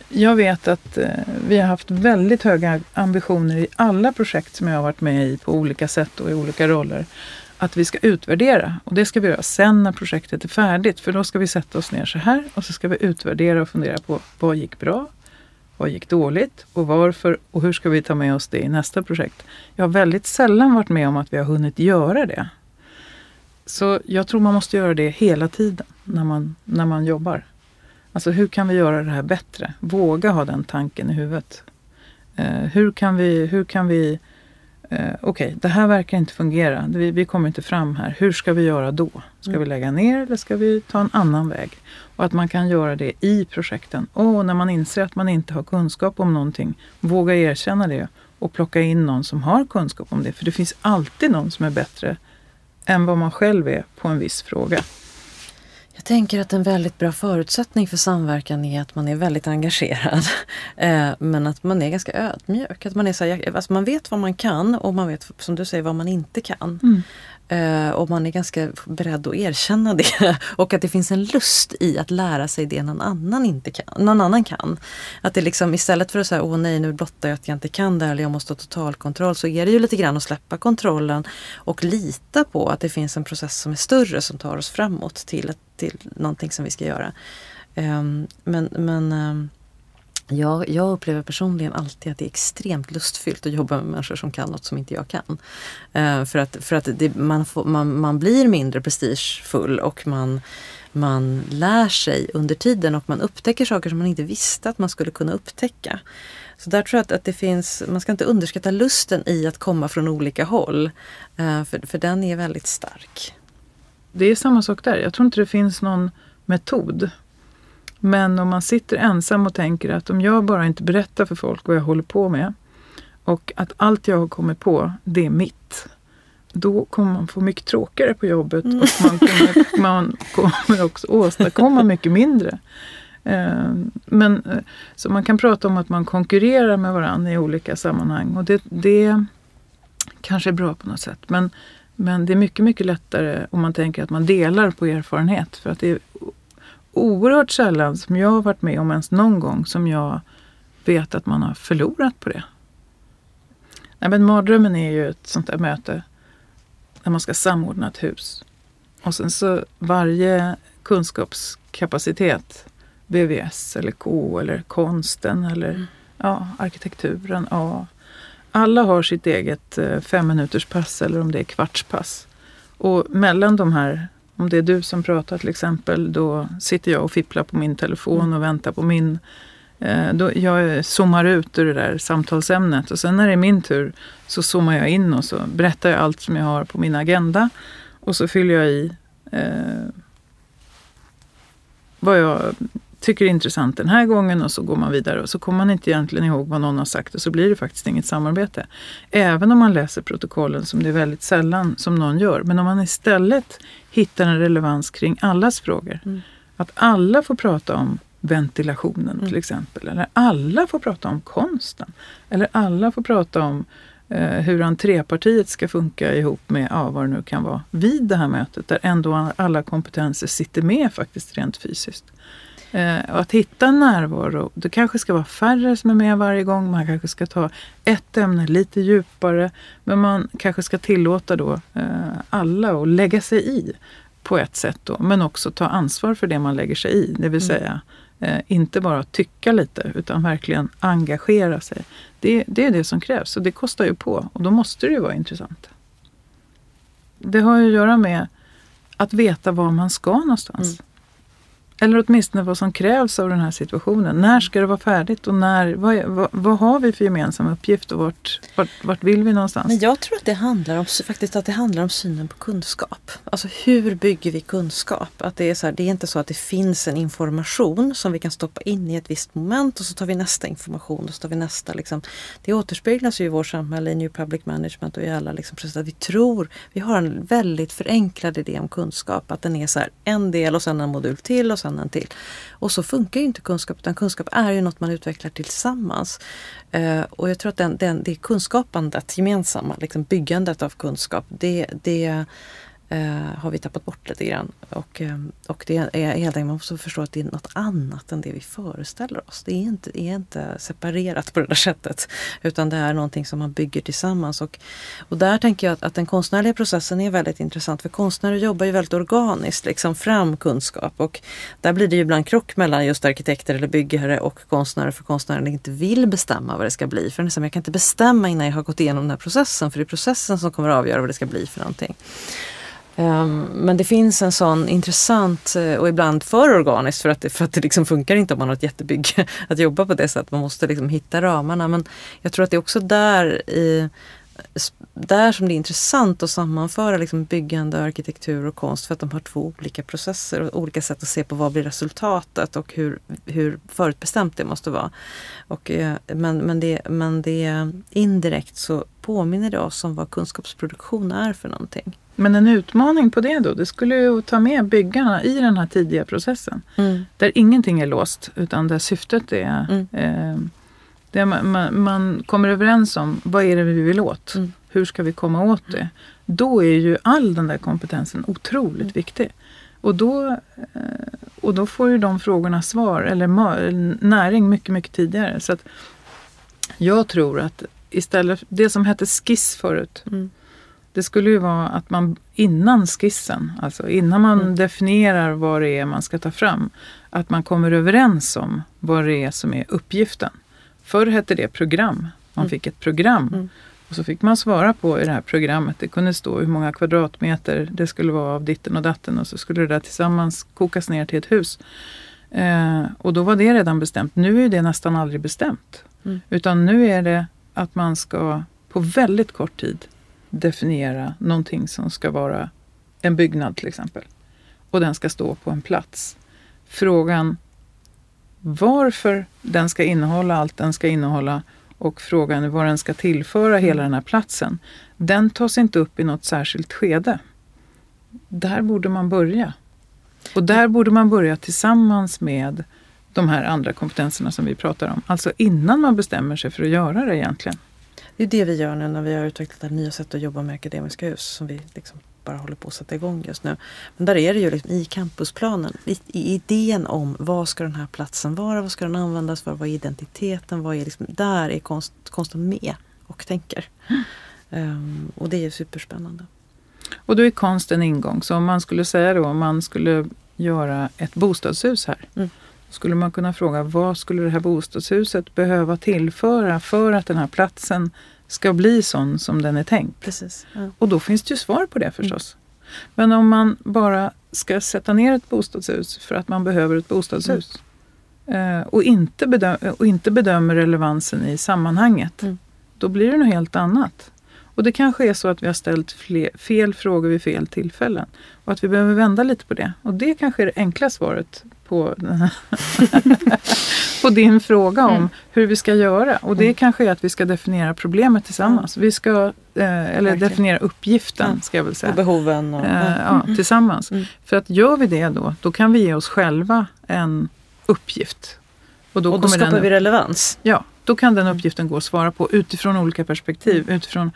jag vet att eh, vi har haft väldigt höga ambitioner i alla projekt som jag har varit med i på olika sätt och i olika roller att vi ska utvärdera. Och det ska vi göra sen när projektet är färdigt. För då ska vi sätta oss ner så här och så ska vi utvärdera och fundera på vad gick bra? Vad gick dåligt? Och varför? Och hur ska vi ta med oss det i nästa projekt? Jag har väldigt sällan varit med om att vi har hunnit göra det. Så jag tror man måste göra det hela tiden när man, när man jobbar. Alltså hur kan vi göra det här bättre? Våga ha den tanken i huvudet. Eh, hur, kan vi, hur kan vi eh, okej, okay, det här verkar inte fungera. Vi, vi kommer inte fram här. Hur ska vi göra då? Ska mm. vi lägga ner eller ska vi ta en annan väg? Och att man kan göra det i projekten. Och när man inser att man inte har kunskap om någonting, våga erkänna det och plocka in någon som har kunskap om det. För det finns alltid någon som är bättre än vad man själv är på en viss fråga. Jag tänker att en väldigt bra förutsättning för samverkan är att man är väldigt engagerad. Eh, men att man är ganska ödmjuk. Att man, är så här, alltså man vet vad man kan och man vet som du säger vad man inte kan. Mm. Eh, och man är ganska beredd att erkänna det. Och att det finns en lust i att lära sig det någon annan, inte kan, någon annan kan. Att det liksom istället för att säga åh nej nu blottar jag att jag inte kan det eller jag måste ha totalkontroll så är det ju lite grann att släppa kontrollen och lita på att det finns en process som är större som tar oss framåt till, till någonting som vi ska göra. Ehm, men men ehm, jag, jag upplever personligen alltid att det är extremt lustfyllt att jobba med människor som kan något som inte jag kan. Uh, för att, för att det, man, får, man, man blir mindre prestigefull och man, man lär sig under tiden och man upptäcker saker som man inte visste att man skulle kunna upptäcka. Så där tror jag att, att det finns, man ska inte underskatta lusten i att komma från olika håll. Uh, för, för den är väldigt stark. Det är samma sak där. Jag tror inte det finns någon metod men om man sitter ensam och tänker att om jag bara inte berättar för folk vad jag håller på med och att allt jag har kommit på, det är mitt. Då kommer man få mycket tråkigare på jobbet mm. och man kommer, man kommer också åstadkomma mycket mindre. Eh, men, eh, så man kan prata om att man konkurrerar med varandra i olika sammanhang och det, det kanske är bra på något sätt. Men, men det är mycket, mycket lättare om man tänker att man delar på erfarenhet. För att det är oerhört sällan som jag har varit med om ens någon gång som jag vet att man har förlorat på det. Nej, men mardrömmen är ju ett sånt där möte där man ska samordna ett hus. Och sen så varje kunskapskapacitet, BVS eller K eller konsten eller mm. ja, arkitekturen. Ja. Alla har sitt eget eh, fem minuters pass eller om det är kvartspass. Och mellan de här om det är du som pratar till exempel, då sitter jag och fipplar på min telefon och väntar på min eh, då jag zoomar ut ur det där samtalsämnet och sen när det är min tur så zoomar jag in och så berättar jag allt som jag har på min agenda. Och så fyller jag i eh, vad jag tycker är intressant den här gången och så går man vidare och så kommer man inte egentligen ihåg vad någon har sagt och så blir det faktiskt inget samarbete. Även om man läser protokollen som det är väldigt sällan som någon gör. Men om man istället hittar en relevans kring allas frågor. Mm. Att alla får prata om ventilationen mm. till exempel. Eller alla får prata om konsten. Eller alla får prata om eh, hur entrépartiet ska funka ihop med ja, vad det nu kan vara vid det här mötet där ändå alla kompetenser sitter med faktiskt rent fysiskt. Eh, och att hitta närvaro, det kanske ska vara färre som är med varje gång. Man kanske ska ta ett ämne lite djupare. Men man kanske ska tillåta då eh, alla att lägga sig i på ett sätt då. Men också ta ansvar för det man lägger sig i. Det vill mm. säga eh, inte bara tycka lite utan verkligen engagera sig. Det, det är det som krävs och det kostar ju på och då måste det ju vara intressant. Det har ju att göra med att veta var man ska någonstans. Mm. Eller åtminstone vad som krävs av den här situationen. När ska det vara färdigt och när, vad, vad, vad har vi för gemensam uppgift och vart, vart, vart, vill vi någonstans? Men jag tror att det handlar om, faktiskt att det handlar om synen på kunskap. Alltså hur bygger vi kunskap? Att det, är så här, det är inte så att det finns en information som vi kan stoppa in i ett visst moment och så tar vi nästa information och så tar vi nästa. Liksom. Det återspeglas ju i vårt samhälle, i New Public Management och i alla liksom, precis Att vi tror, vi har en väldigt förenklad idé om kunskap. Att den är så här, en del och sen en modul till och sen annan till. Och så funkar ju inte kunskap utan kunskap är ju något man utvecklar tillsammans. Eh, och jag tror att den, den, det kunskapandet, gemensamma liksom byggandet av kunskap, det, det eh, har vi tappat bort lite grann. Och, eh, och det är helt enkelt, man måste förstå att det är något annat än det vi föreställer oss. Det är inte, är inte separerat på det där sättet. Utan det är någonting som man bygger tillsammans. Och, och där tänker jag att, att den konstnärliga processen är väldigt intressant. För konstnärer jobbar ju väldigt organiskt, liksom fram kunskap. Och där blir det ju ibland krock mellan just arkitekter eller byggare och konstnärer. För konstnären inte vill bestämma vad det ska bli. För jag kan inte bestämma innan jag har gått igenom den här processen. För det är processen som kommer att avgöra vad det ska bli för någonting. Ehm, men det finns en sån intressant eh, och ibland för organiskt för att det, för att det liksom funkar inte om man har ett jättebygge att jobba på det sättet. Man måste liksom hitta ramarna. Men jag tror att det är också där i där som det är intressant att sammanföra liksom byggande, arkitektur och konst för att de har två olika processer och olika sätt att se på vad blir resultatet och hur, hur förutbestämt det måste vara. Och, eh, men, men, det, men det indirekt så påminner det oss om vad kunskapsproduktion är för någonting. Men en utmaning på det då, det skulle ju ta med byggarna i den här tidiga processen. Mm. Där ingenting är låst utan där syftet är mm. eh, det man, man, kommer överens om vad är det vi vill åt. Mm. Hur ska vi komma åt det? Då är ju all den där kompetensen otroligt mm. viktig. Och då, eh, och då får ju de frågorna svar eller näring mycket, mycket tidigare. Så att jag tror att istället, det som hette skiss förut, mm det skulle ju vara att man innan skissen, alltså innan man mm. definierar vad det är man ska ta fram, att man kommer överens om vad det är som är uppgiften. Förr hette det program. Man mm. fick ett program. Mm. Och så fick man svara på i det här programmet. Det kunde stå hur många kvadratmeter det skulle vara av ditten och datten och så skulle det där tillsammans kokas ner till ett hus. Eh, och då var det redan bestämt. Nu är det nästan aldrig bestämt. Mm. Utan nu är det att man ska på väldigt kort tid definiera någonting som ska vara en byggnad till exempel. Och den ska stå på en plats. Frågan varför den ska innehålla allt den ska innehålla och frågan vad den ska tillföra hela den här platsen, den tas inte upp i något särskilt skede. Där borde man börja. Och där borde man börja tillsammans med de här andra kompetenserna som vi pratar om. Alltså innan man bestämmer sig för att göra det egentligen. Det är det vi gör nu när vi har utvecklat nya sätt att jobba med akademiska hus som vi liksom bara håller på att sätta igång just nu. Men där är det ju liksom i campusplanen, i, i, idén om vad ska den här platsen vara, vad ska den användas för, vad är identiteten, vad är liksom, där är konst, konsten med och tänker. Mm. Um, och det är superspännande. Och då är konst en ingång. Så om man skulle säga då, om man skulle göra ett bostadshus här. Mm skulle man kunna fråga vad skulle det här bostadshuset behöva tillföra för att den här platsen ska bli sån som den är tänkt. Precis, ja. Och då finns det ju svar på det förstås. Mm. Men om man bara ska sätta ner ett bostadshus för att man behöver ett bostadshus mm. och, inte bedöm- och inte bedömer relevansen i sammanhanget, mm. då blir det något helt annat. Och det kanske är så att vi har ställt fel frågor vid fel tillfällen och att vi behöver vända lite på det. Och det kanske är det enkla svaret på, på din fråga om mm. hur vi ska göra. Och det mm. kanske är att vi ska definiera problemet tillsammans. Vi ska, eh, eller Verkligen. definiera uppgiften, ska jag väl säga. Och behoven. Och, eh, ja, mm. tillsammans. Mm. För att gör vi det då, då kan vi ge oss själva en uppgift. Och då, och då skapar den, vi relevans. Ja, då kan den uppgiften gå att svara på utifrån olika perspektiv. Mm. Utifrån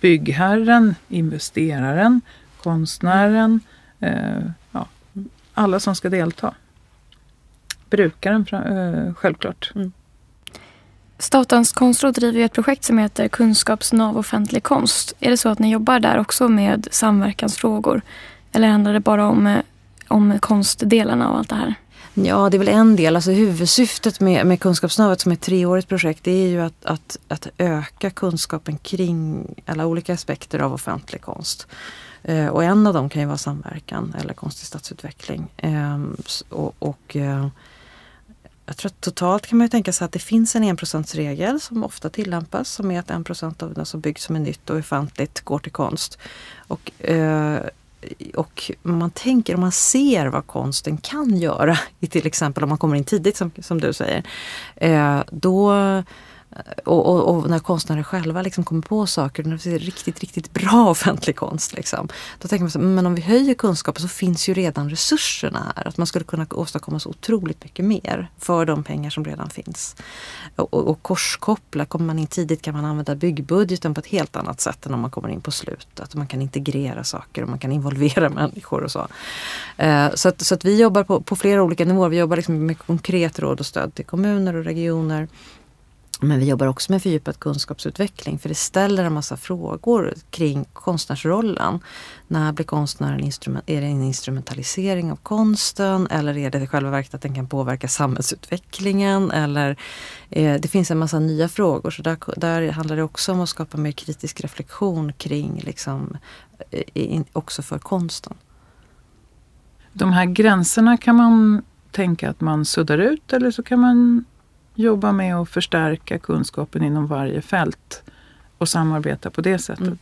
byggherren, investeraren, konstnären, eh, ja, alla som ska delta. Brukaren eh, självklart. Mm. Statens konstråd driver ett projekt som heter Kunskapsnav offentlig konst. Är det så att ni jobbar där också med samverkansfrågor? Eller handlar det bara om, eh, om konstdelarna av allt det här? Ja, det är väl en del. Alltså huvudsyftet med, med Kunskapsnavet som är ett treårigt projekt det är ju att, att, att öka kunskapen kring alla olika aspekter av offentlig konst. Eh, och en av dem kan ju vara samverkan eller konstig stadsutveckling. Eh, och, och eh, jag tror att totalt kan man ju tänka sig att det finns en enprocentsregel som ofta tillämpas som är att en procent av det som byggs som är nytt och offentligt går till konst. Och, eh, och man tänker, om man ser vad konsten kan göra, i till exempel om man kommer in tidigt som, som du säger, eh, då Eh, och, och, och, när konstnärer själva liksom kommer på saker, när det är riktigt, riktigt bra offentlig konst. Liksom, då tänker man så men om vi höjer kunskapen så finns ju redan resurserna här. Att man skulle kunna åstadkomma så otroligt mycket mer för de pengar som redan finns. Och, och, korskoppla, kommer man in tidigt kan man använda byggbudgeten på ett helt annat sätt än om man kommer in på slutet. Att man kan integrera saker och man kan involvera människor och så. Eh, så, att, så att vi jobbar på, på flera olika nivåer. Vi jobbar liksom med konkret råd och stöd till kommuner och regioner men vi jobbar också med fördjupad kunskapsutveckling för det ställer en massa frågor kring konstnärsrollen. När blir konstnären instrument, är det en instrumentalisering av konsten eller är det i själva verket att den kan påverka samhällsutvecklingen? Eller, eh, det finns en massa nya frågor så där, där handlar det också om att skapa mer kritisk reflektion kring liksom, eh, in, också för konsten. De här gränserna kan man tänka att man suddar ut eller så kan man jobba med att förstärka kunskapen inom varje fält och samarbeta på det sättet. Mm.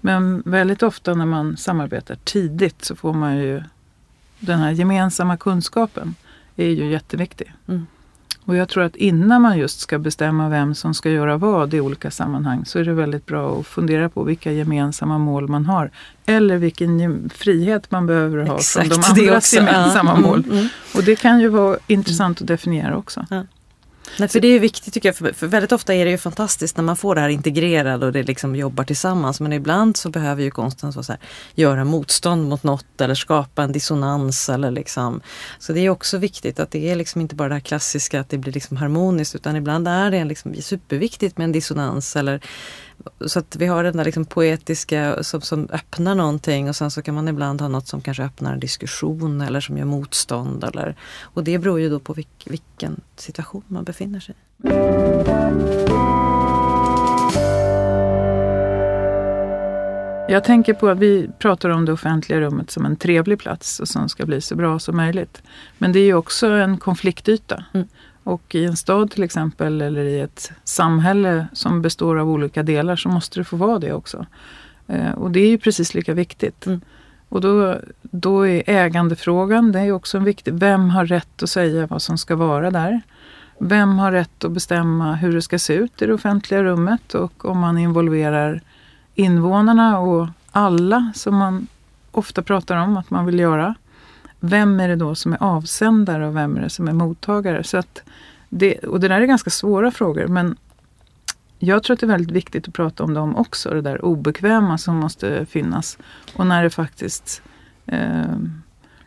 Men väldigt ofta när man samarbetar tidigt så får man ju den här gemensamma kunskapen är ju jätteviktig. Mm. Och jag tror att innan man just ska bestämma vem som ska göra vad i olika sammanhang så är det väldigt bra att fundera på vilka gemensamma mål man har. Eller vilken frihet man behöver ha Exakt, från de andras gemensamma ja. mål. Mm, mm. Och det kan ju vara intressant att definiera också. Ja. Nej, för det är viktigt tycker jag, för, för, väldigt ofta är det ju fantastiskt när man får det här integrerat och det liksom jobbar tillsammans. Men ibland så behöver ju konsten så här, göra motstånd mot något eller skapa en dissonans. Eller liksom. Så det är också viktigt att det är liksom inte bara det här klassiska att det blir liksom harmoniskt utan ibland är det liksom superviktigt med en dissonans eller så att vi har den där liksom poetiska som, som öppnar någonting och sen så kan man ibland ha något som kanske öppnar en diskussion eller som gör motstånd. Eller, och det beror ju då på vilk, vilken situation man befinner sig i. Jag tänker på att vi pratar om det offentliga rummet som en trevlig plats och som ska bli så bra som möjligt. Men det är ju också en konfliktyta. Mm. Och i en stad till exempel eller i ett samhälle som består av olika delar så måste det få vara det också. Eh, och det är ju precis lika viktigt. Mm. Och då, då är ägandefrågan, det är också en viktig. Vem har rätt att säga vad som ska vara där? Vem har rätt att bestämma hur det ska se ut i det offentliga rummet? Och om man involverar invånarna och alla som man ofta pratar om att man vill göra vem är det då som är avsändare och vem är det som är mottagare? Så att det, och det där är ganska svåra frågor men jag tror att det är väldigt viktigt att prata om dem också, det där obekväma som måste finnas. Och när det faktiskt... Eh,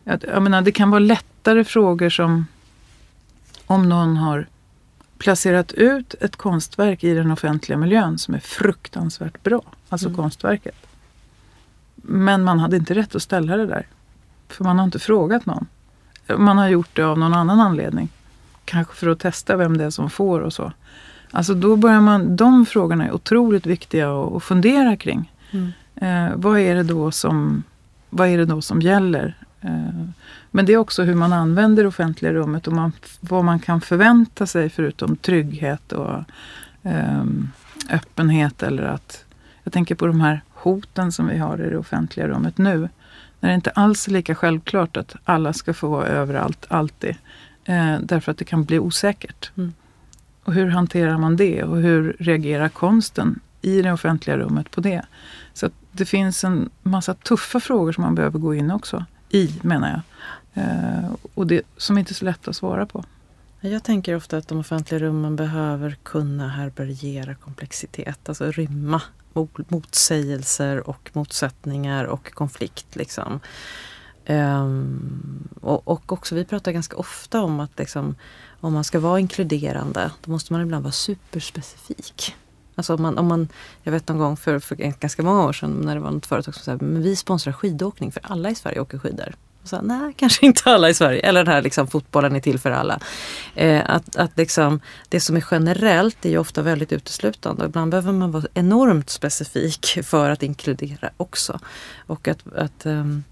jag menar, det kan vara lättare frågor som om någon har placerat ut ett konstverk i den offentliga miljön som är fruktansvärt bra, alltså mm. konstverket. Men man hade inte rätt att ställa det där. För man har inte frågat någon. Man har gjort det av någon annan anledning. Kanske för att testa vem det är som får och så. Alltså då börjar man, de frågorna är otroligt viktiga att, fundera kring. Mm. Eh, vad, är det då som, vad är det då som gäller? Eh, men det är också hur man använder det offentliga rummet och man, vad man kan förvänta sig förutom trygghet och eh, öppenhet. Eller att, jag tänker på de här hoten som vi har i det offentliga rummet nu När det inte alls är lika självklart att alla ska få vara överallt, alltid. Eh, därför att det kan bli osäkert. Mm. Och hur hanterar man det? Och hur reagerar konsten i det offentliga rummet på det? Så det finns en massa tuffa frågor som man behöver gå in också i, menar jag. Eh, och det som inte är så lätt att svara på. Jag tänker ofta att de offentliga rummen behöver kunna härbärgera komplexitet, alltså rymma motsägelser och motsättningar och konflikt. Liksom. Um, och, och, också vi pratar ganska ofta om att liksom, om man ska vara inkluderande då måste man ibland vara superspecifik. Alltså om man, om man, jag vet någon gång för, för ganska många år sedan när det var något företag som sa men vi sponsrar skidåkning för alla i Sverige åker skidor. Och så, Nej, kanske inte alla i Sverige. Eller den här liksom, fotbollen är till för alla. Eh, att, att liksom, det som är generellt är ju ofta väldigt uteslutande. Och ibland behöver man vara enormt specifik för att inkludera också. Och att, att um,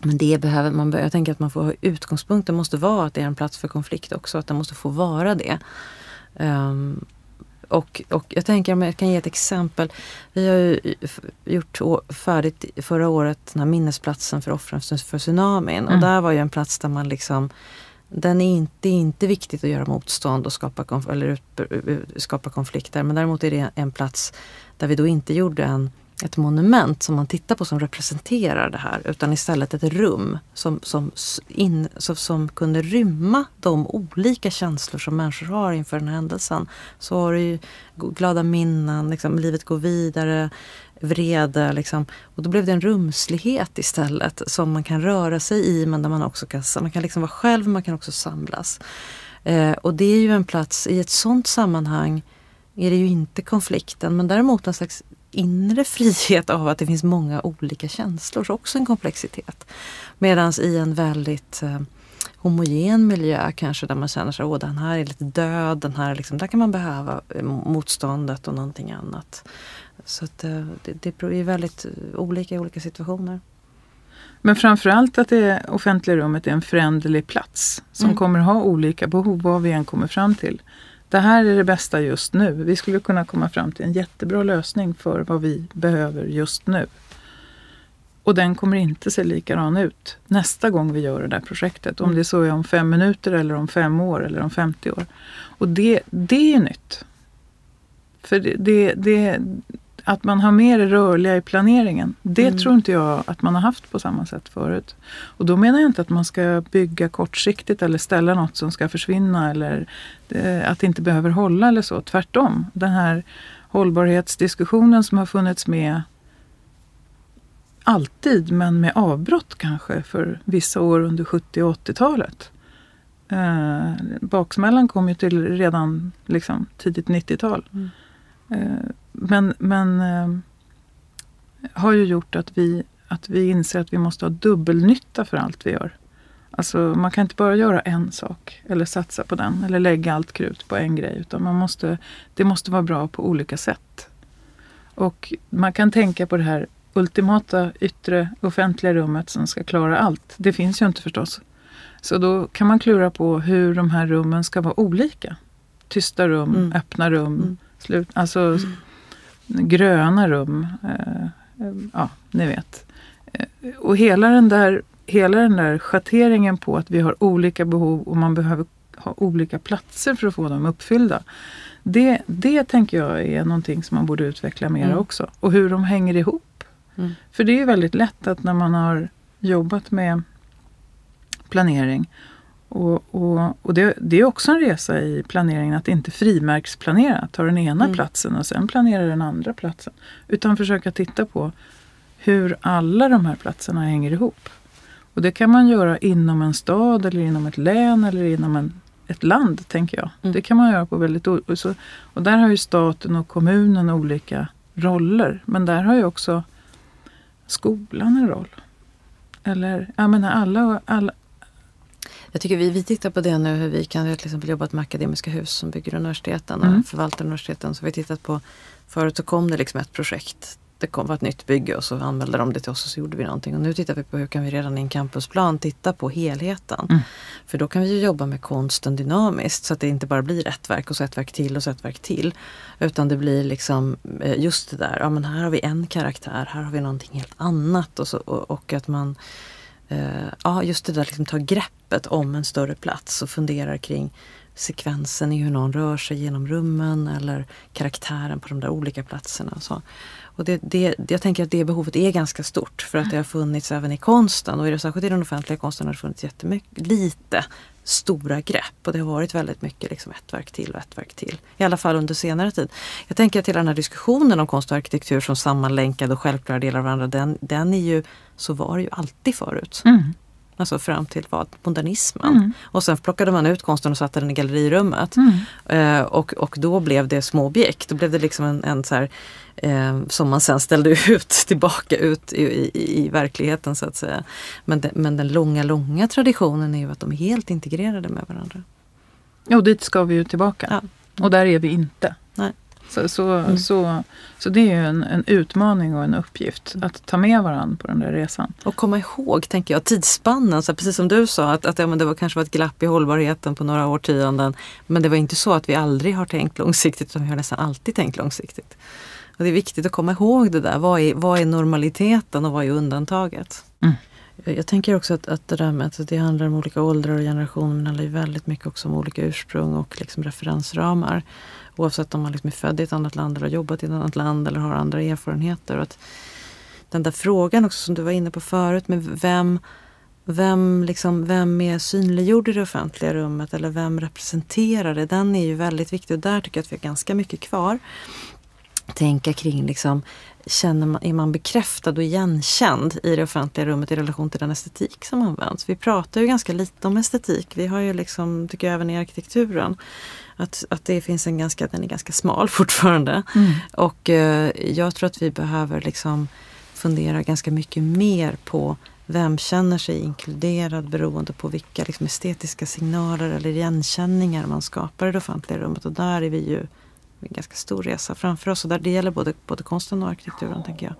men det behöver man, jag tänker att man får utgångspunkten måste vara att det är en plats för konflikt också. Att den måste få vara det. Um, och, och jag tänker om jag kan ge ett exempel. Vi har ju gjort färdigt förra året den här minnesplatsen för offren för tsunamin. Mm. Och där var ju en plats där man liksom den är inte, inte viktigt att göra motstånd och skapa, konf eller skapa konflikter. Men däremot är det en plats där vi då inte gjorde en ett monument som man tittar på som representerar det här utan istället ett rum som, som, in, som, som kunde rymma de olika känslor som människor har inför den här händelsen. Så har du ju glada minnen, liksom, livet går vidare, vrede. Liksom. Och då blev det en rumslighet istället som man kan röra sig i men där man också kan, man kan liksom vara själv man kan också samlas. Eh, och det är ju en plats, i ett sånt sammanhang är det ju inte konflikten men däremot en slags inre frihet av att det finns många olika känslor, så också en komplexitet. Medan i en väldigt eh, homogen miljö kanske där man känner sig att den här är lite död, den här liksom, där kan man behöva eh, motståndet och någonting annat. Så att, eh, det, det är väldigt eh, olika i olika situationer. Men framförallt att det offentliga rummet är en föränderlig plats som mm. kommer ha olika behov vad vi än kommer fram till det här är det bästa just nu. Vi skulle kunna komma fram till en jättebra lösning för vad vi behöver just nu. Och den kommer inte se likadan ut nästa gång vi gör det där projektet. Om mm. det så är om fem minuter eller om fem år eller om 50 år. Och det, det är nytt. För det, det, det, att man har mer rörliga i planeringen. Det mm. tror inte jag att man har haft på samma sätt förut. Och då menar jag inte att man ska bygga kortsiktigt eller ställa något som ska försvinna eller eh, att det inte behöver hålla eller så. Tvärtom. Den här hållbarhetsdiskussionen som har funnits med alltid, men med avbrott kanske för vissa år under 70 och 80-talet. Eh, baksmällan kom ju till redan liksom, tidigt 90-tal. Mm. Eh, men men eh, har ju gjort att vi, att vi inser att vi måste ha dubbelnytta för allt vi gör. Alltså man kan inte bara göra en sak eller satsa på den eller lägga allt krut på en grej. Utan man måste, det måste vara bra på olika sätt. Och man kan tänka på det här ultimata yttre offentliga rummet som ska klara allt. Det finns ju inte förstås. Så då kan man klura på hur de här rummen ska vara olika. Tysta rum, mm. öppna rum, mm. slut, alltså mm gröna rum. Eh, ja, ni vet. Eh, och hela den, där, hela den där schatteringen på att vi har olika behov och man behöver ha olika platser för att få dem uppfyllda. Det, det tänker jag är någonting som man borde utveckla mer mm. också. Och hur de hänger ihop. Mm. För det är ju väldigt lätt att när man har jobbat med planering och, och, och det, det, är också en resa i planeringen att inte frimärksplanera, ta den ena mm. platsen och sen planera den andra platsen. Utan försöka titta på hur alla de här platserna hänger ihop. Och det kan man göra inom en stad eller inom ett län eller inom en, ett land, tänker jag. Mm. Det kan man göra på väldigt och, så, och där har ju staten och kommunen olika roller. Men där har ju också skolan en roll. Eller, jag menar alla, alla, jag tycker vi, vi tittar på det nu hur vi kan till exempel jobba med Akademiska hus som bygger universiteten och mm. förvaltar universiteten. Så vi tittat på, förut så kom det liksom ett projekt det kom, var ett nytt bygge och så anmälde de det till oss och så gjorde vi någonting. Och nu tittar vi på hur kan vi redan i en campusplan titta på helheten. Mm. För då kan vi ju jobba med konsten dynamiskt så att det inte bara blir ett verk och så ett verk till och så ett verk till. Utan det blir liksom eh, just det där, ja men här har vi en karaktär, här har vi någonting helt annat. Och, så, och, och att man Eh, ja, just det där liksom ta greppet om en större plats och funderar kring sekvensen i hur någon rör sig genom rummen eller karaktären på de där olika platserna. Och så. Och det, det, jag tänker att det behovet är ganska stort för att det har funnits även i konsten och i det, särskilt i den offentliga konsten har det funnits jättemycket, lite stora grepp och det har varit väldigt mycket liksom ett verk till och ett verk till. I alla fall under senare tid. Jag tänker att hela den här diskussionen om konst och arkitektur som sammanlänkade och självklara delar av varandra, den, den är ju, så var det ju alltid förut. Mm. Alltså fram till vad? Modernismen. Mm. Och sen plockade man ut konsten och satte den i gallerirummet. Mm. Eh, och, och då blev det små objekt. Då blev det liksom en, en så här, eh, som man sen ställde ut tillbaka ut i, i, i verkligheten så att säga. Men, de, men den långa, långa traditionen är ju att de är helt integrerade med varandra. Och dit ska vi ju tillbaka. Ja. Och där är vi inte. Nej. Så, så, Mm. så, så det är ju en, en utmaning och en uppgift att ta med varandra på den där resan. Och komma ihåg, tänker jag, tidsspannen. Så precis som du sa, att, att ja, men det var, kanske var ett glapp i hållbarheten på några årtionden. Men det var inte så att vi aldrig har tänkt långsiktigt, utan vi har nästan alltid tänkt långsiktigt. Och det är viktigt att komma ihåg det där. Vad är, vad är normaliteten och vad är undantaget? Mm. Jag, tänker också att, att det där med att det handlar om olika åldrar och generationer, men det handlar ju väldigt mycket också om olika ursprung och liksom referensramar. Oavsett om man liksom är född i ett annat land eller har jobbat i ett annat land eller har andra erfarenheter. Och att den där frågan också som du var inne på förut med vem, vem, liksom, vem är synliggjord i det offentliga rummet eller vem representerar det? Den är ju väldigt viktig och där tycker jag att vi har ganska mycket kvar. Tänka kring liksom, känner man, är man bekräftad och igenkänd i det offentliga rummet i relation till den estetik som används? Vi pratar ju ganska lite om estetik. Vi har ju liksom, tycker jag även i arkitekturen, att, att det finns en ganska, den är ganska smal fortfarande. Mm. Och eh, jag tror att vi behöver liksom fundera ganska mycket mer på vem känner sig inkluderad beroende på vilka liksom, estetiska signaler eller igenkänningar man skapar i det offentliga rummet. Och där är vi ju en ganska stor resa framför oss. Och där det gäller både, både konsten och arkitekturen tänker jag.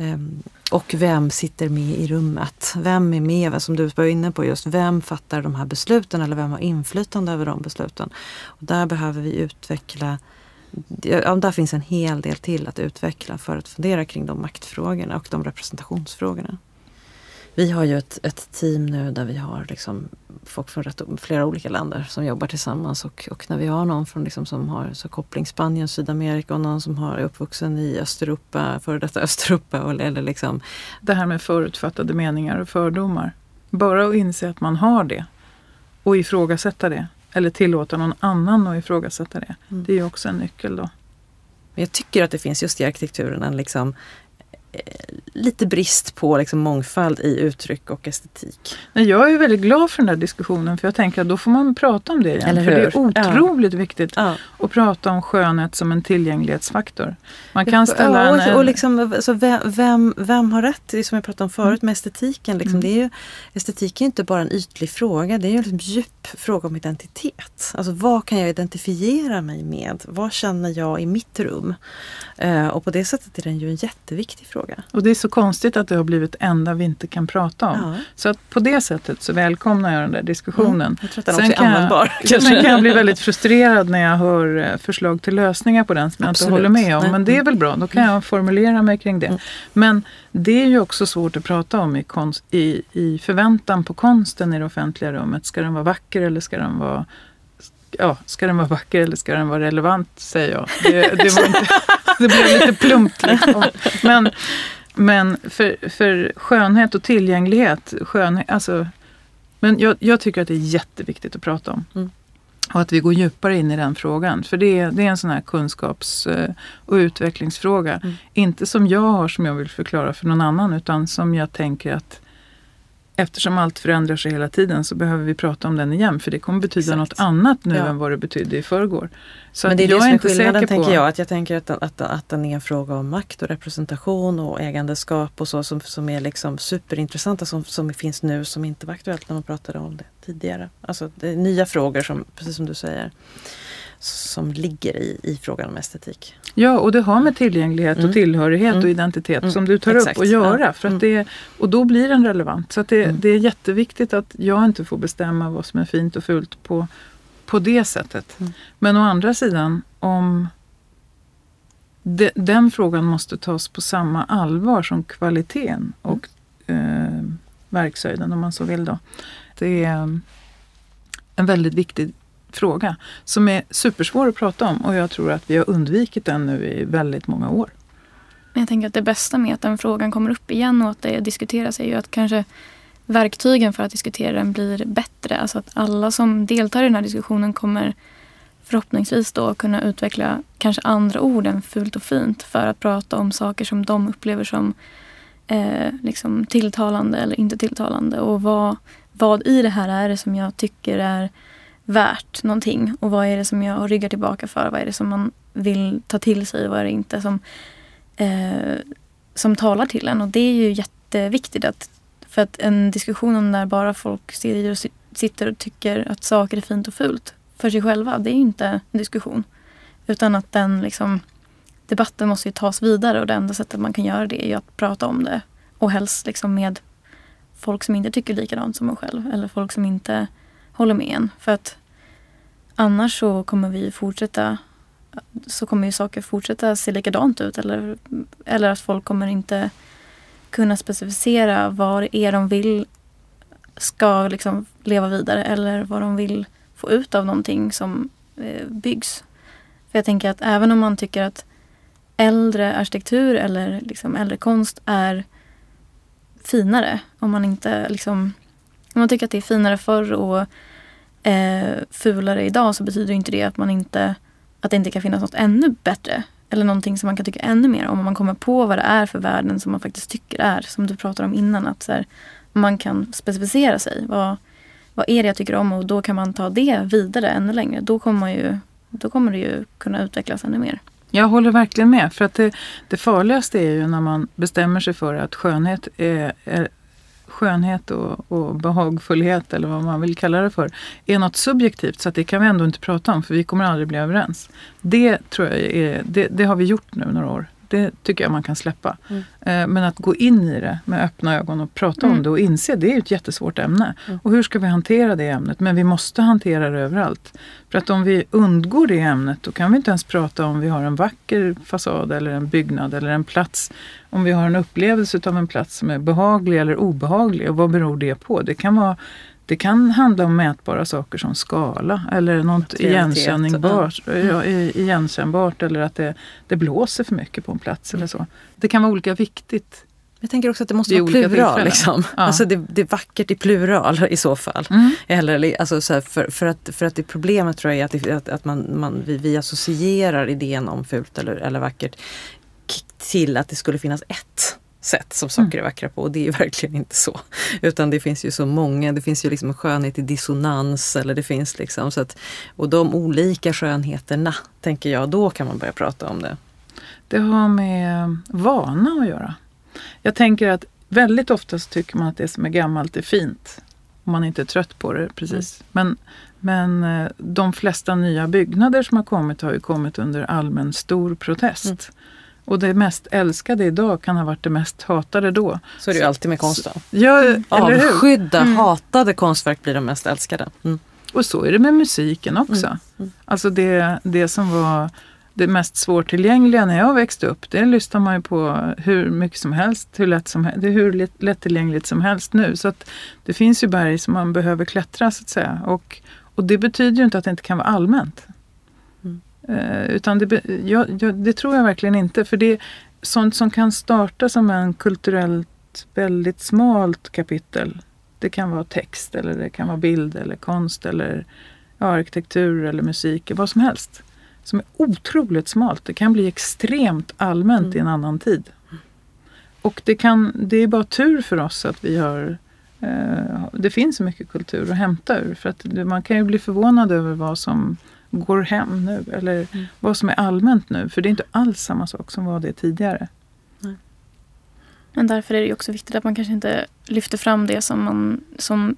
Um, och vem sitter med i rummet? Vem är med, som du var inne på just, vem fattar de här besluten eller vem har inflytande över de besluten? Och där behöver vi utveckla Ja, där finns en hel del till att utveckla för att fundera kring de maktfrågorna och de representationsfrågorna. Vi har ju ett, ett team nu där vi har liksom folk från rätt, flera olika länder som jobbar tillsammans och, och när vi har någon från liksom som har så koppling Spanien, Sydamerika och någon som har är uppvuxen i Östeuropa, före detta Östeuropa och, eller liksom Det här med förutfattade meningar och fördomar. Bara att inse att man har det och ifrågasätta det. Eller tillåta någon annan att ifrågasätta det. Mm. Det är ju också en nyckel då. Jag tycker att det finns just i arkitekturen en liksom, lite brist på liksom, mångfald i uttryck och estetik. Nej, Jag är väldigt glad för den där diskussionen för jag tänker att då får man prata om det igen. Eller för det är hur? Ja. otroligt viktigt Ja. att prata om skönhet som en tillgänglighetsfaktor. Man kan ställa ja, en, och, och liksom, alltså, vem, vem, vem har rätt? Det som jag pratade om förut med estetiken. Liksom, Mm. det är ju, estetik är inte bara en ytlig fråga, det är ju en liksom djup fråga om identitet. Alltså vad kan jag identifiera mig med? Vad känner jag i mitt rum? Eh, och på det sättet är den ju en jätteviktig fråga. Och det är så konstigt att det har blivit enda vi inte kan prata om. Ja. Så att på det sättet så välkomnar jag den där diskussionen. Mm, jag tror att den Sen också är kan jag- användbar. Sen kan jag bli väldigt frustrerad när jag hör eh, förslag till lösningar på den som jag Absolut. inte håller med om. Nej. Men det är väl bra, då kan jag formulera mig kring det. Mm. Men det är ju också svårt att prata om i, konst, i, i förväntan på konsten i det offentliga rummet. Ska den vara vacker eller ska den vara Ja, ska den vara vacker eller ska den vara relevant, säger jag. Det, det, var inte, det blev lite plumpt. Liksom. Men, men för, för skönhet och tillgänglighet, skönhet, alltså, men jag, jag tycker att det är jätteviktigt att prata om. Mm. Och att vi går djupare in i den frågan. För det är, det är en sån här kunskaps eh, och utvecklingsfråga. Mm. Inte som jag har som jag vill förklara för någon annan utan som jag tänker att eftersom allt förändrar sig hela tiden så behöver vi prata om den igen. För det kommer betyda Exakt. något annat nu Ja. än vad det betydde i förrgår. Så Men det är det jag som är skillnaden tänker jag. Att jag tänker att, att, att den är en fråga om makt och representation och ägandeskap och så som, som är liksom superintressanta som, som finns nu som inte var aktuellt när man pratade om det tidigare. Alltså det är nya frågor som, precis som du säger. Som ligger i, i frågan om estetik. Ja, och det har med tillgänglighet mm. och tillhörighet mm. och identitet mm. som du tar Exakt. upp att göra. Ja. För att mm. det, och då blir den relevant. Så det, mm. det är jätteviktigt att jag inte får bestämma vad som är fint och fult på, på det sättet. Mm. Men å andra sidan, om de, den frågan måste tas på samma allvar som kvaliteten och eh, verkshöjden om man så vill. Då. Det är en väldigt viktig fråga som är supersvår att prata om och jag tror att vi har undvikit den nu i väldigt många år. Jag tänker att det bästa med att den frågan kommer upp igen och att det diskuteras är ju att kanske verktygen för att diskutera den blir bättre. Alltså att alla som deltar i den här diskussionen kommer förhoppningsvis då kunna utveckla kanske andra ord än fult och fint för att prata om saker som de upplever som eh, liksom tilltalande eller inte tilltalande. Och vad, vad i det här är det som jag tycker är värt någonting och vad är det som jag ryggar tillbaka för? Vad är det som man vill ta till sig och vad är det inte som, eh, som talar till en? Och det är ju jätteviktigt att för att en diskussion om när bara folk sitter och tycker att saker är fint och fult för sig själva, det är ju inte en diskussion. Utan att den liksom, debatten måste ju tas vidare och det enda sättet man kan göra det är ju att prata om det. Och helst liksom med folk som inte tycker likadant som en själv eller folk som inte håller med en. För att annars så kommer vi fortsätta så kommer ju saker fortsätta se likadant ut eller, eller att folk kommer inte kunna specificera vad det är de vill ska liksom leva vidare eller vad de vill få ut av någonting som eh, byggs. För jag tänker att även om man tycker att äldre arkitektur eller liksom äldre konst är finare, om man inte liksom om man tycker att det är finare förr och eh, fulare idag så betyder inte det att man inte att det inte kan finnas något ännu bättre. Eller någonting som man kan tycka ännu mer om. Om man kommer på vad det är för värden som man faktiskt tycker är. Som du pratade om innan. Att så här, man kan specificera sig. Vad, vad är det jag tycker om? Och då kan man ta det vidare ännu längre. Då kommer, man ju, då kommer det ju kunna utvecklas ännu mer. Jag håller verkligen med. För att det, det farligaste är ju när man bestämmer sig för att skönhet är, är skönhet och, och behagfullhet eller vad man vill kalla det för är något subjektivt så att det kan vi ändå inte prata om för vi kommer aldrig bli överens. Det tror jag är, det, det har vi gjort nu några år. Det tycker jag man kan släppa. Mm. Eh, men att gå in i det med öppna ögon och prata mm. om det och inse det är ett jättesvårt ämne. Mm. Och hur ska vi hantera det ämnet? Men vi måste hantera det överallt. För att om vi undgår det ämnet då kan vi inte ens prata om vi har en vacker fasad eller en byggnad eller en plats. Om vi har en upplevelse av en plats som är behaglig eller obehaglig och vad beror det på? Det kan vara det kan handla om mätbara saker som skala eller något igenkännbart, ja, igenkännbart eller att det, det blåser för mycket på en plats eller så. Det kan vara olika viktigt. Jag tänker också att det måste vara plural. Liksom. Ja. Alltså det, det, är vackert i plural i så fall. Mm. Eller, alltså så för, för, att, för att det problemet tror jag är att, att, att man, man, vi, vi associerar idén om fult eller, eller vackert till att det skulle finnas ett sätt som saker mm. är vackra på och det är verkligen inte så. Utan det finns ju så många, det finns ju liksom skönhet i dissonans eller det finns liksom så att, och de olika skönheterna tänker jag, då kan man börja prata om det. Det har med vana att göra. Jag tänker att väldigt ofta så tycker man att det som är gammalt är fint. Om man inte är trött på det precis. Mm. Men, men eh, de flesta nya byggnader som har kommit har ju kommit under allmän stor protest. Mm. Och det mest älskade idag kan ha varit det mest hatade då. Så är det ju alltid med konsten. Ja? Avskydda, mm. hatade konstverk blir de mest älskade. Mm. Och så är det med musiken också. Mm. Mm. Alltså det, det som var det mest svårtillgängliga när jag växte upp, det lyssnar man ju på hur mycket som helst, hur lätt som Det är hur lättillgängligt som helst nu. Så att det finns ju berg som man behöver klättra så att säga. Och, och det betyder ju inte att det inte kan vara allmänt. Eh, utan det, jag, jag, det tror jag verkligen inte. För det är sånt som kan starta som en kulturellt väldigt smalt kapitel. Det kan vara text eller det kan vara bild eller konst eller ja, arkitektur eller musik, vad som helst. Som är otroligt smalt. Det kan bli extremt allmänt mm. i en annan tid. Och det, kan, det är bara tur för oss att vi har eh, det finns så mycket kultur att hämta ur. För att man kan ju bli förvånad över vad som går hem nu eller mm. vad som är allmänt nu. För det är inte alls samma sak som var det tidigare. Nej. Men därför är det också viktigt att man kanske inte lyfter fram det som, man, som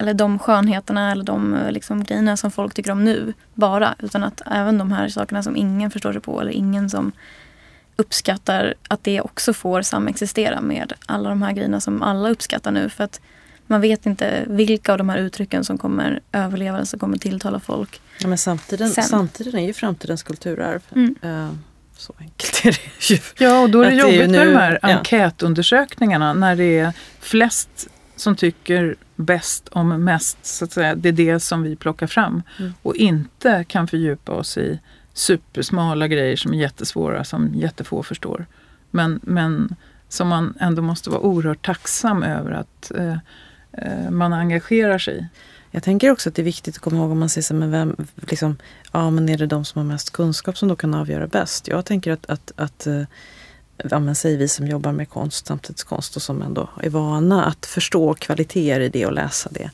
eller de skönheterna eller de liksom, grejerna som folk tycker om nu bara. Utan att även de här sakerna som ingen förstår sig på eller ingen som uppskattar att det också får samexistera med alla de här grejerna som alla uppskattar nu. För att man vet inte vilka av de här uttrycken som kommer överleva eller som kommer tilltala folk. Ja, men samtiden, samtiden är ju framtidens kulturarv. Mm. Uh, så enkelt är det ju. Ja, och då är det jobbigt det är nu, med de här enkätundersökningarna när det är flest som tycker bäst om mest. Så att säga. Det är det som vi plockar fram mm. och inte kan fördjupa oss i supersmala grejer som är jättesvåra, som jättefå förstår. Men, men som man ändå måste vara oerhört tacksam över att eh, Eh, man engagerar sig i. Jag tänker också att det är viktigt att komma ihåg om man säger så men vem, liksom, ja men är det de som har mest kunskap som då kan avgöra bäst? Jag tänker att, att, att eh, ja, men säg vi som jobbar med konst, samtidskonst och som ändå är vana att förstå kvaliteter i det och läsa det.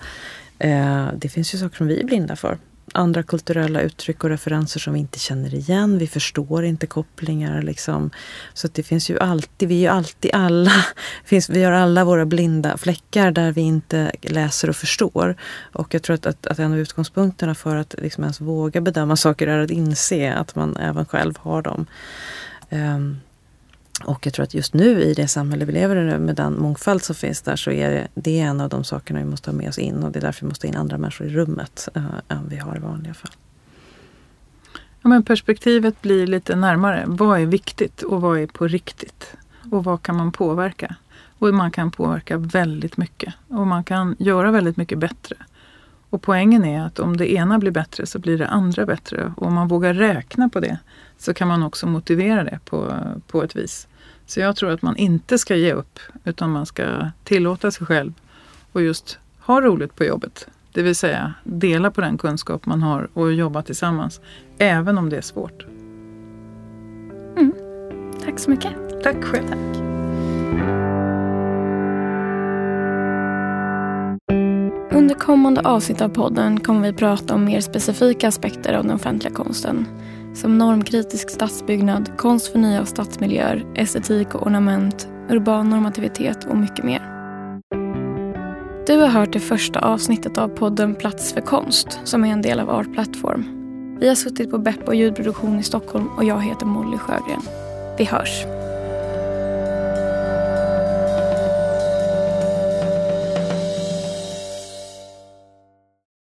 Eh, det finns ju saker som vi är blinda för andra kulturella uttryck och referenser som vi inte känner igen. Vi förstår inte kopplingar. Liksom. Så det finns ju alltid, vi är ju alltid alla, finns, vi har alla våra blinda fläckar där vi inte läser och förstår. Och jag tror att, att, att en av utgångspunkterna för att liksom ens våga bedöma saker är att inse att man även själv har dem. Um, och jag tror att just nu i det samhälle vi lever i med den mångfald som finns där så är det, det är en av de sakerna vi måste ha med oss in och det är därför vi måste ha in andra människor i rummet äh, än vi har i vanliga fall. Ja, men perspektivet blir lite närmare. Vad är viktigt och vad är på riktigt? Och vad kan man påverka? Och man kan påverka väldigt mycket och man kan göra väldigt mycket bättre. Och poängen är att om det ena blir bättre så blir det andra bättre. Och om man vågar räkna på det så kan man också motivera det på, på ett vis. Så jag tror att man inte ska ge upp utan man ska tillåta sig själv och just ha roligt på jobbet. Det vill säga dela på den kunskap man har och jobba tillsammans. Även om det är svårt. Mm. Tack så mycket. Tack själv. Tack. Under kommande avsnitt av podden kommer vi prata om mer specifika aspekter av den offentliga konsten. Som normkritisk stadsbyggnad, konst för nya stadsmiljöer, estetik och ornament, urban normativitet och mycket mer. Du har hört det första avsnittet av podden Plats för konst som är en del av Art Platform. Vi har suttit på Beppo ljudproduktion i Stockholm och jag heter Molly Sjögren. Vi hörs!